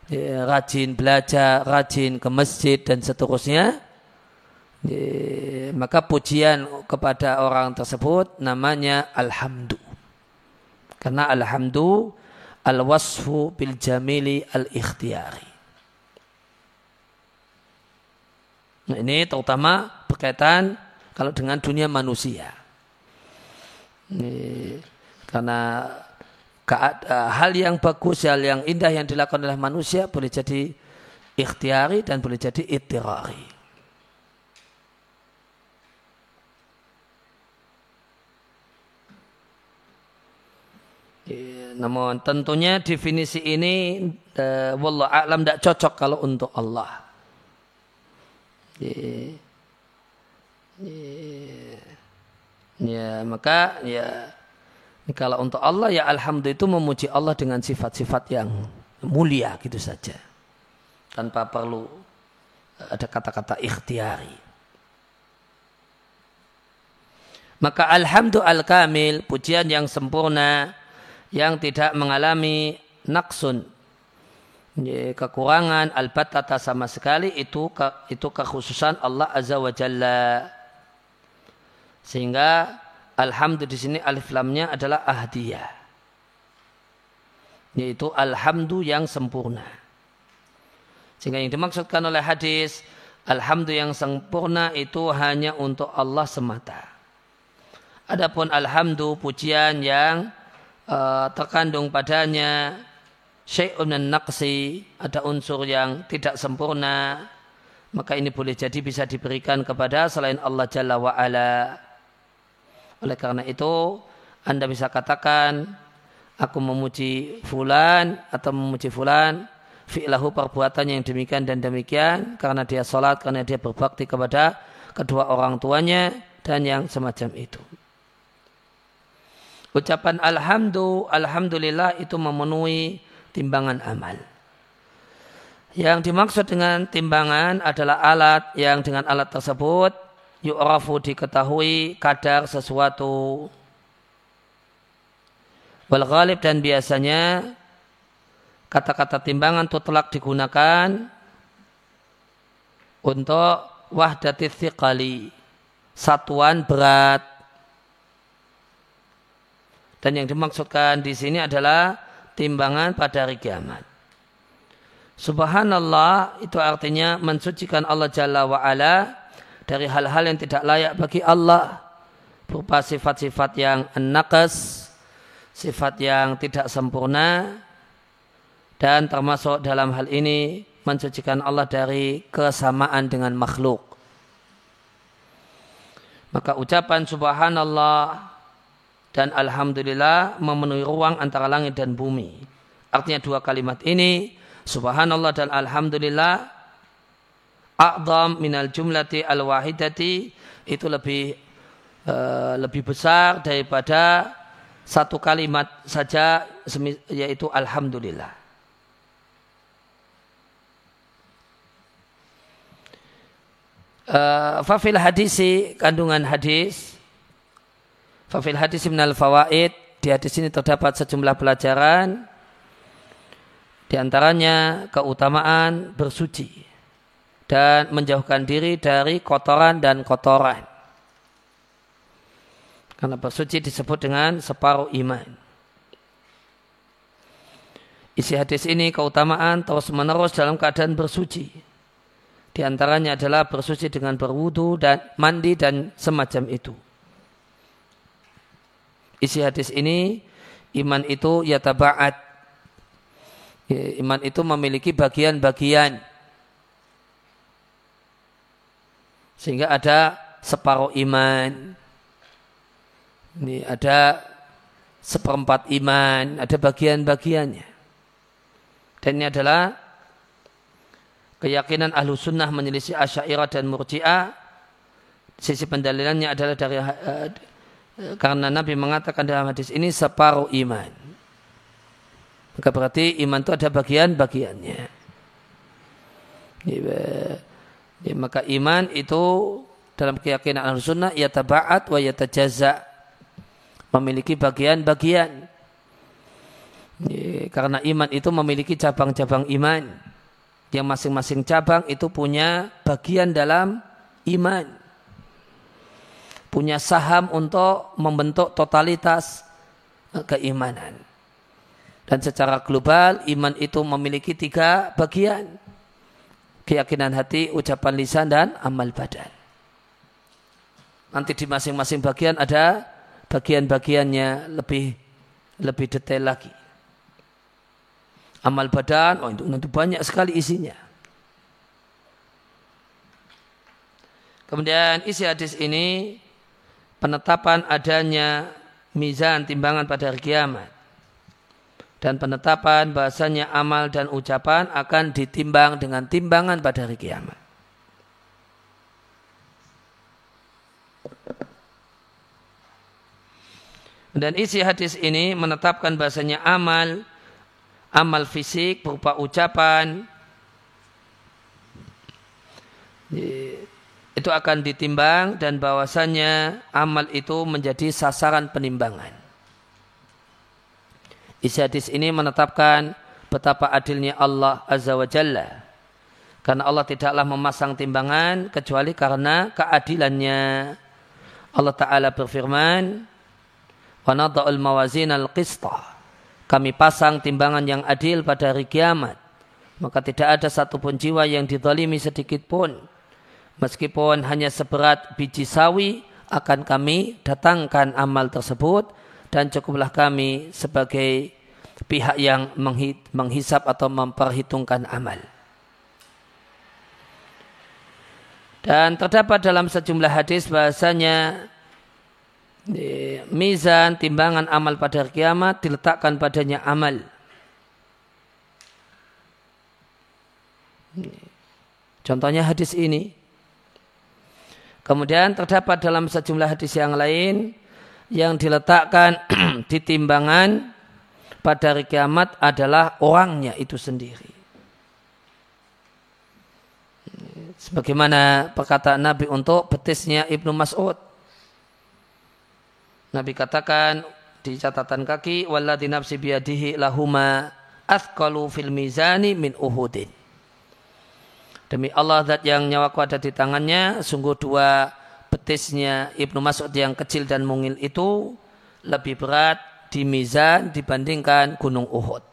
dia rajin belajar, rajin ke masjid dan seterusnya, maka pujian kepada orang tersebut namanya alhamdulillah. Karena alhamdu al-wasfu bil jamili al-ikhtiyari. Nah, ini terutama berkaitan kalau dengan dunia manusia. Ini, karena hal yang bagus, hal yang indah yang dilakukan oleh manusia boleh jadi ikhtiari dan boleh jadi ittirari. Namun tentunya definisi ini uh, wallah alam tidak cocok kalau untuk Allah. Ya maka ya kalau untuk Allah ya alhamdulillah itu memuji Allah dengan sifat-sifat yang mulia gitu saja. Tanpa perlu ada kata-kata ikhtiari. Maka alhamdulillah al-kamil, pujian yang sempurna, yang tidak mengalami naksun kekurangan albatata sama sekali itu itu kekhususan Allah azza wa jalla sehingga alhamdulillah di sini alif lamnya adalah ahdiyah yaitu alhamdu yang sempurna. Sehingga yang dimaksudkan oleh hadis alhamdu yang sempurna itu hanya untuk Allah semata. Adapun alhamdu pujian yang uh, terkandung padanya syai'un naqsi, ada unsur yang tidak sempurna, maka ini boleh jadi bisa diberikan kepada selain Allah Jalla wa ala. Oleh karena itu, Anda bisa katakan, aku memuji fulan atau memuji fulan, fi'lahu perbuatan yang demikian dan demikian, karena dia sholat, karena dia berbakti kepada kedua orang tuanya, dan yang semacam itu. Ucapan alhamdulillah, alhamdulillah itu memenuhi timbangan amal. Yang dimaksud dengan timbangan adalah alat yang dengan alat tersebut yu'rafu diketahui kadar sesuatu. Wal ghalib dan biasanya kata-kata timbangan itu telah digunakan untuk wahdati thiqali, satuan berat. Dan yang dimaksudkan di sini adalah timbangan pada hari kiamat. Subhanallah itu artinya mensucikan Allah Jalla wa'ala dari hal-hal yang tidak layak bagi Allah berupa sifat-sifat yang nakas, sifat yang tidak sempurna dan termasuk dalam hal ini mensucikan Allah dari kesamaan dengan makhluk. Maka ucapan subhanallah dan alhamdulillah memenuhi ruang antara langit dan bumi. Artinya dua kalimat ini subhanallah dan alhamdulillah a'zam minal jumlati al-wahidati. Itu lebih uh, lebih besar daripada satu kalimat saja yaitu alhamdulillah. Uh, fafil hadisi kandungan hadis. Fafil hadis minal fawaid. Di hadis ini terdapat sejumlah pelajaran. Di antaranya keutamaan bersuci dan menjauhkan diri dari kotoran dan kotoran. Karena bersuci disebut dengan separuh iman. Isi hadis ini keutamaan terus menerus dalam keadaan bersuci. Di antaranya adalah bersuci dengan berwudu dan mandi dan semacam itu. Isi hadis ini iman itu tabaat. Ya, iman itu memiliki bagian-bagian. Sehingga ada separuh iman. Ini ada seperempat iman, ada bagian-bagiannya. Dan ini adalah keyakinan ahlu sunnah menyelisih asyairah dan murji'ah. Sisi pendalilannya adalah dari uh, karena Nabi mengatakan dalam hadis ini separuh iman. Maka berarti iman itu ada bagian-bagiannya. Ya, maka iman itu dalam keyakinan al sunnah ya tabaat wa ya tajaza memiliki bagian-bagian. Ya, karena iman itu memiliki cabang-cabang iman. Yang masing-masing cabang itu punya bagian dalam iman punya saham untuk membentuk totalitas eh, keimanan. Dan secara global iman itu memiliki tiga bagian. Keyakinan hati, ucapan lisan, dan amal badan. Nanti di masing-masing bagian ada bagian-bagiannya lebih lebih detail lagi. Amal badan, oh itu nanti banyak sekali isinya. Kemudian isi hadis ini penetapan adanya mizan timbangan pada hari kiamat dan penetapan bahasanya amal dan ucapan akan ditimbang dengan timbangan pada hari kiamat. Dan isi hadis ini menetapkan bahasanya amal, amal fisik berupa ucapan, itu akan ditimbang dan bahwasannya amal itu menjadi sasaran penimbangan. Isi hadis ini menetapkan betapa adilnya Allah Azza wa Jalla. Karena Allah tidaklah memasang timbangan kecuali karena keadilannya. Allah Ta'ala berfirman, وَنَضَعُ الْمَوَازِينَ الْقِسْطَةِ Kami pasang timbangan yang adil pada hari kiamat. Maka tidak ada satupun jiwa yang didolimi sedikit pun Meskipun hanya seberat biji sawi, akan kami datangkan amal tersebut dan cukuplah kami sebagai pihak yang menghisap atau memperhitungkan amal. Dan terdapat dalam sejumlah hadis bahasanya mizan timbangan amal pada hari kiamat diletakkan padanya amal. Contohnya hadis ini. Kemudian terdapat dalam sejumlah hadis yang lain yang diletakkan di timbangan pada hari kiamat adalah orangnya itu sendiri. Sebagaimana perkataan Nabi untuk betisnya Ibnu Mas'ud. Nabi katakan di catatan kaki walladzi nafsi biyadihi lahuma athqalu fil mizani min uhudin. Demi Allah zat yang nyawaku ada di tangannya, sungguh dua betisnya Ibnu Mas'ud yang kecil dan mungil itu lebih berat di mizan dibandingkan gunung Uhud.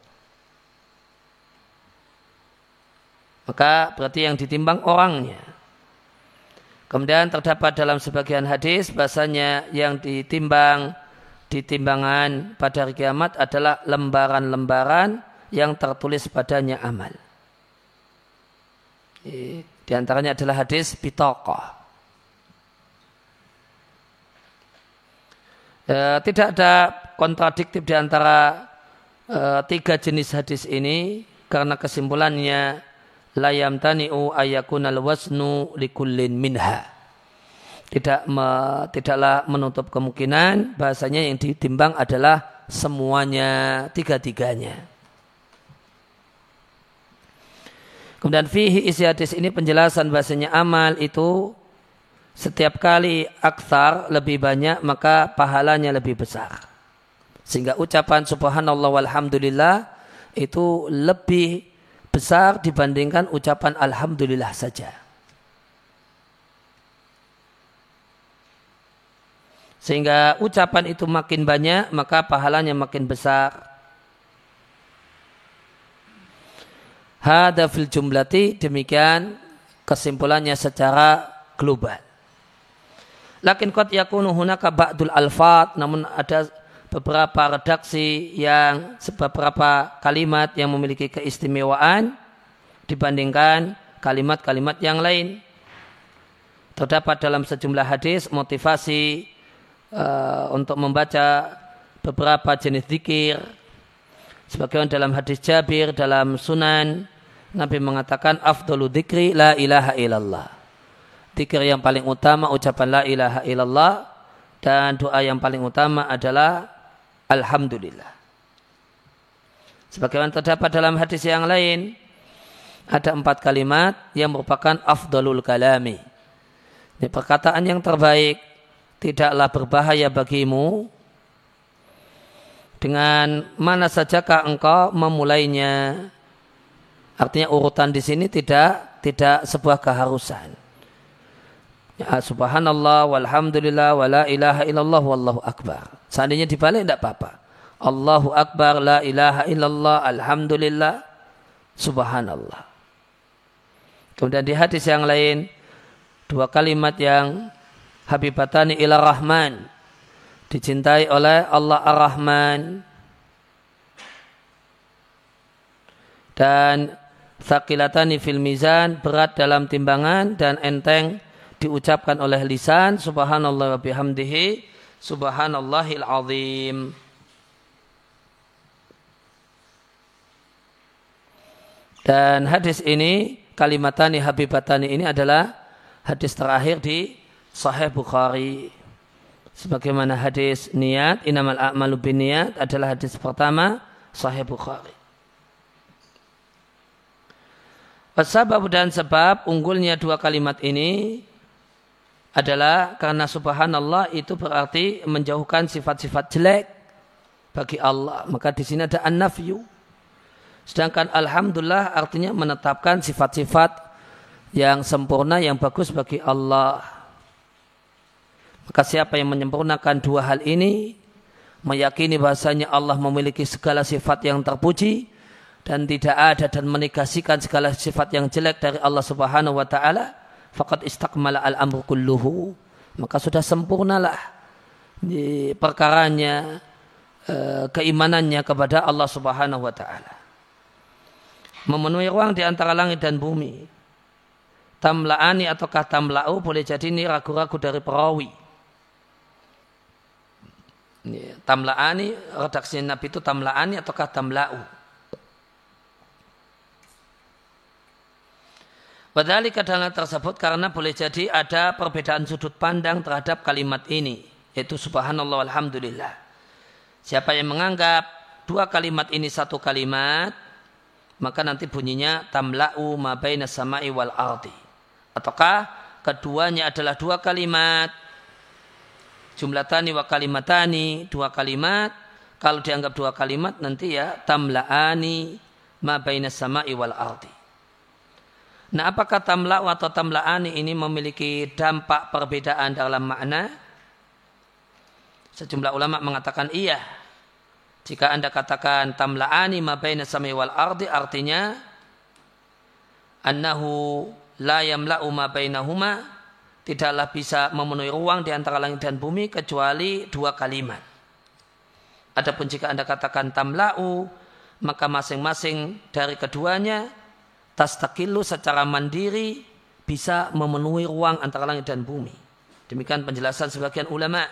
Maka berarti yang ditimbang orangnya. Kemudian terdapat dalam sebagian hadis bahasanya yang ditimbang di timbangan pada hari kiamat adalah lembaran-lembaran yang tertulis padanya amal. Di antaranya adalah hadis bitokoh. E, tidak ada kontradiktif di antara e, tiga jenis hadis ini karena kesimpulannya layam tani'u ayakunal wasnu likullin minha. Tidak me, tidaklah menutup kemungkinan bahasanya yang ditimbang adalah semuanya tiga-tiganya. Kemudian fihi isi hadis ini penjelasan bahasanya amal itu setiap kali aksar lebih banyak maka pahalanya lebih besar. Sehingga ucapan subhanallah walhamdulillah itu lebih besar dibandingkan ucapan Alhamdulillah saja. Sehingga ucapan itu makin banyak, maka pahalanya makin besar. Hada fil jumlati, demikian kesimpulannya secara global. Lakin kot yakunu hunaka ba'dul alfat, namun ada beberapa redaksi yang beberapa kalimat yang memiliki keistimewaan dibandingkan kalimat-kalimat yang lain. Terdapat dalam sejumlah hadis motivasi uh, untuk membaca beberapa jenis zikir. Sebagaimana dalam hadis Jabir dalam Sunan Nabi mengatakan afdalu dzikri la ilaha illallah. Zikir yang paling utama ucapan la ilaha illallah dan doa yang paling utama adalah Alhamdulillah. Sebagaimana terdapat dalam hadis yang lain, ada empat kalimat yang merupakan afdalul kalami. Ini perkataan yang terbaik, tidaklah berbahaya bagimu dengan mana sajakah engkau memulainya. Artinya urutan di sini tidak tidak sebuah keharusan. Ya, subhanallah walhamdulillah wala ilaha illallah wallahu akbar. Seandainya dibalik tidak apa-apa. Allahu akbar la ilaha illallah alhamdulillah subhanallah. Kemudian di hadis yang lain dua kalimat yang habibatani ila rahman dicintai oleh Allah ar-Rahman dan sakilatani fil mizan berat dalam timbangan dan enteng diucapkan oleh lisan subhanallah wa bihamdihi subhanallahil azim. Dan hadis ini kalimatani habibatani ini adalah hadis terakhir di sahih Bukhari. Sebagaimana hadis niat inamal a'malu niat adalah hadis pertama sahih Bukhari. Sebab dan sebab unggulnya dua kalimat ini adalah karena subhanallah itu berarti menjauhkan sifat-sifat jelek bagi Allah. Maka di sini ada an-nafyu. Sedangkan alhamdulillah artinya menetapkan sifat-sifat yang sempurna yang bagus bagi Allah. Maka siapa yang menyempurnakan dua hal ini meyakini bahasanya Allah memiliki segala sifat yang terpuji dan tidak ada dan menegasikan segala sifat yang jelek dari Allah Subhanahu wa taala faqad istakmala al-amru kulluhu maka sudah sempurnalah di perkaranya e, keimanannya kepada Allah Subhanahu wa taala. Memenuhi ruang di antara langit dan bumi. Tamla'ani ataukah tamla'u boleh jadi ini ragu-ragu dari perawi. Tamla'ani, redaksi Nabi itu tamla'ani ataukah tamla'u. Padahal dalam tersebut karena boleh jadi ada perbedaan sudut pandang terhadap kalimat ini. Yaitu subhanallah alhamdulillah. Siapa yang menganggap dua kalimat ini satu kalimat, maka nanti bunyinya tamla'u ma baina sama'i wal ardi. Ataukah keduanya adalah dua kalimat, jumlatani wa kalimatani, dua kalimat, kalau dianggap dua kalimat nanti ya tamla'ani ma baina sama'i wal ardi. Nah apakah tamla'u atau tamla'ani ini memiliki dampak perbedaan dalam makna? Sejumlah ulama mengatakan iya. Jika anda katakan tamla'ani ma baina sami wal ardi artinya annahu la yamla'u ma bainahuma tidaklah bisa memenuhi ruang di antara langit dan bumi kecuali dua kalimat. Adapun jika anda katakan tamla'u maka masing-masing dari keduanya tastakilu secara mandiri bisa memenuhi ruang antara langit dan bumi. Demikian penjelasan sebagian ulama.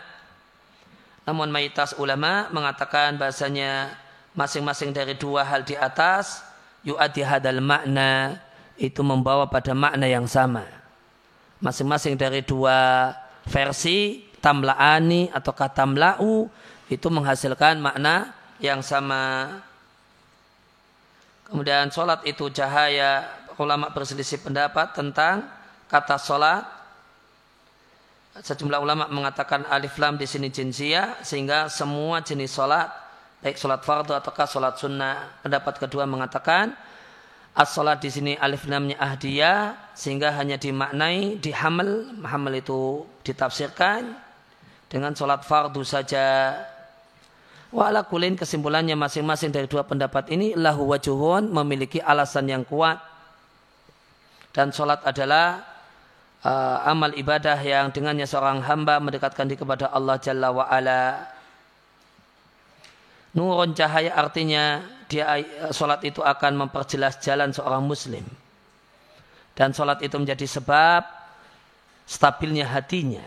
Namun mayoritas ulama mengatakan bahasanya masing-masing dari dua hal di atas yu'ati hadal makna itu membawa pada makna yang sama. Masing-masing dari dua versi tamla'ani atau katamla'u itu menghasilkan makna yang sama. Kemudian sholat itu cahaya. Ulama berselisih pendapat tentang kata sholat. Sejumlah ulama mengatakan alif lam di sini jinsia sehingga semua jenis sholat baik sholat fardu ataukah sholat sunnah. Pendapat kedua mengatakan as sholat di sini alif lamnya ahdiyah sehingga hanya dimaknai dihamil. Hamil itu ditafsirkan dengan sholat fardu saja Wa ala kulin kesimpulannya masing-masing dari dua pendapat ini lahu wajuhun memiliki alasan yang kuat. Dan sholat adalah uh, amal ibadah yang dengannya seorang hamba mendekatkan diri kepada Allah Jalla wa ala. Nurun cahaya artinya dia uh, sholat itu akan memperjelas jalan seorang muslim. Dan sholat itu menjadi sebab stabilnya hatinya.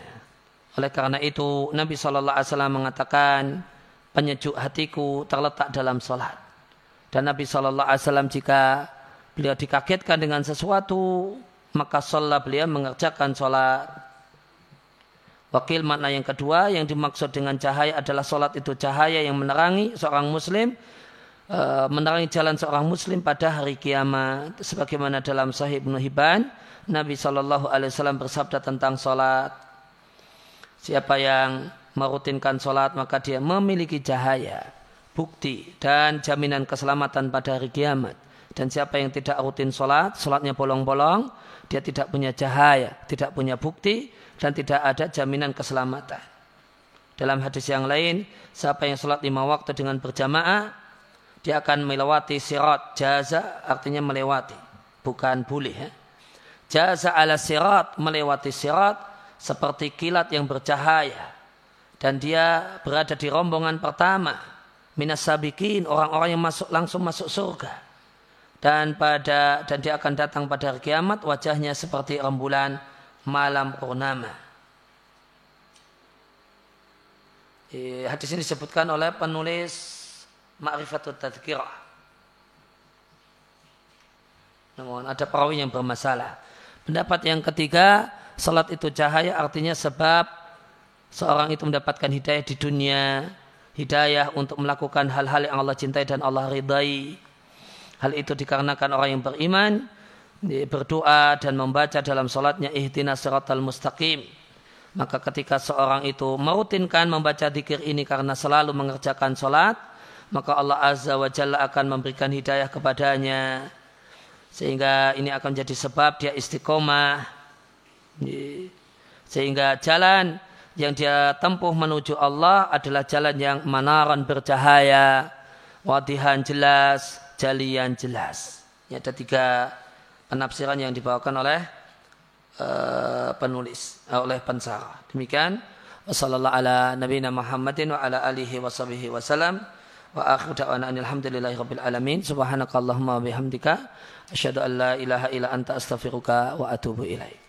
Oleh karena itu Nabi SAW mengatakan penyejuk hatiku terletak dalam sholat. Dan Nabi Shallallahu Alaihi Wasallam jika beliau dikagetkan dengan sesuatu, maka sholat beliau mengerjakan sholat. Wakil makna yang kedua yang dimaksud dengan cahaya adalah sholat itu cahaya yang menerangi seorang muslim, e, menerangi jalan seorang muslim pada hari kiamat. Sebagaimana dalam Sahih Ibnu Hibban, Nabi Shallallahu Alaihi Wasallam bersabda tentang sholat. Siapa yang merutinkan sholat maka dia memiliki cahaya, bukti dan jaminan keselamatan pada hari kiamat. Dan siapa yang tidak rutin sholat, sholatnya bolong-bolong, dia tidak punya cahaya, tidak punya bukti, dan tidak ada jaminan keselamatan. Dalam hadis yang lain, siapa yang sholat lima waktu dengan berjamaah, dia akan melewati sirat jaza, artinya melewati, bukan boleh. Ya. Jaza ala sirat, melewati sirat, seperti kilat yang bercahaya dan dia berada di rombongan pertama minas sabikin orang-orang yang masuk langsung masuk surga dan pada dan dia akan datang pada hari kiamat wajahnya seperti rembulan malam purnama. Hadis ini disebutkan oleh penulis Ma'rifatut Tadkirah. Namun ada perawi yang bermasalah. Pendapat yang ketiga, salat itu cahaya artinya sebab seorang itu mendapatkan hidayah di dunia, hidayah untuk melakukan hal-hal yang Allah cintai dan Allah ridai. Hal itu dikarenakan orang yang beriman berdoa dan membaca dalam solatnya ihtinas siratal mustaqim. Maka ketika seorang itu merutinkan membaca dikir ini karena selalu mengerjakan solat, maka Allah Azza wa Jalla akan memberikan hidayah kepadanya. Sehingga ini akan jadi sebab dia istiqomah. Sehingga jalan yang dia tempuh menuju Allah adalah jalan yang manaran bercahaya, wadihan jelas, jalian jelas. Ini ada tiga penafsiran yang dibawakan oleh uh, penulis, uh, oleh pensara. Demikian Wassalamualaikum ala nabiyina Muhammadin wa ala alihi wa sahbihi wa salam. Wa akhir da'wana alhamdulillahi rabbil alamin. Subhanakallahumma bihamdika. Asyhadu an la ilaha illa anta astaghfiruka wa atubu ilaik.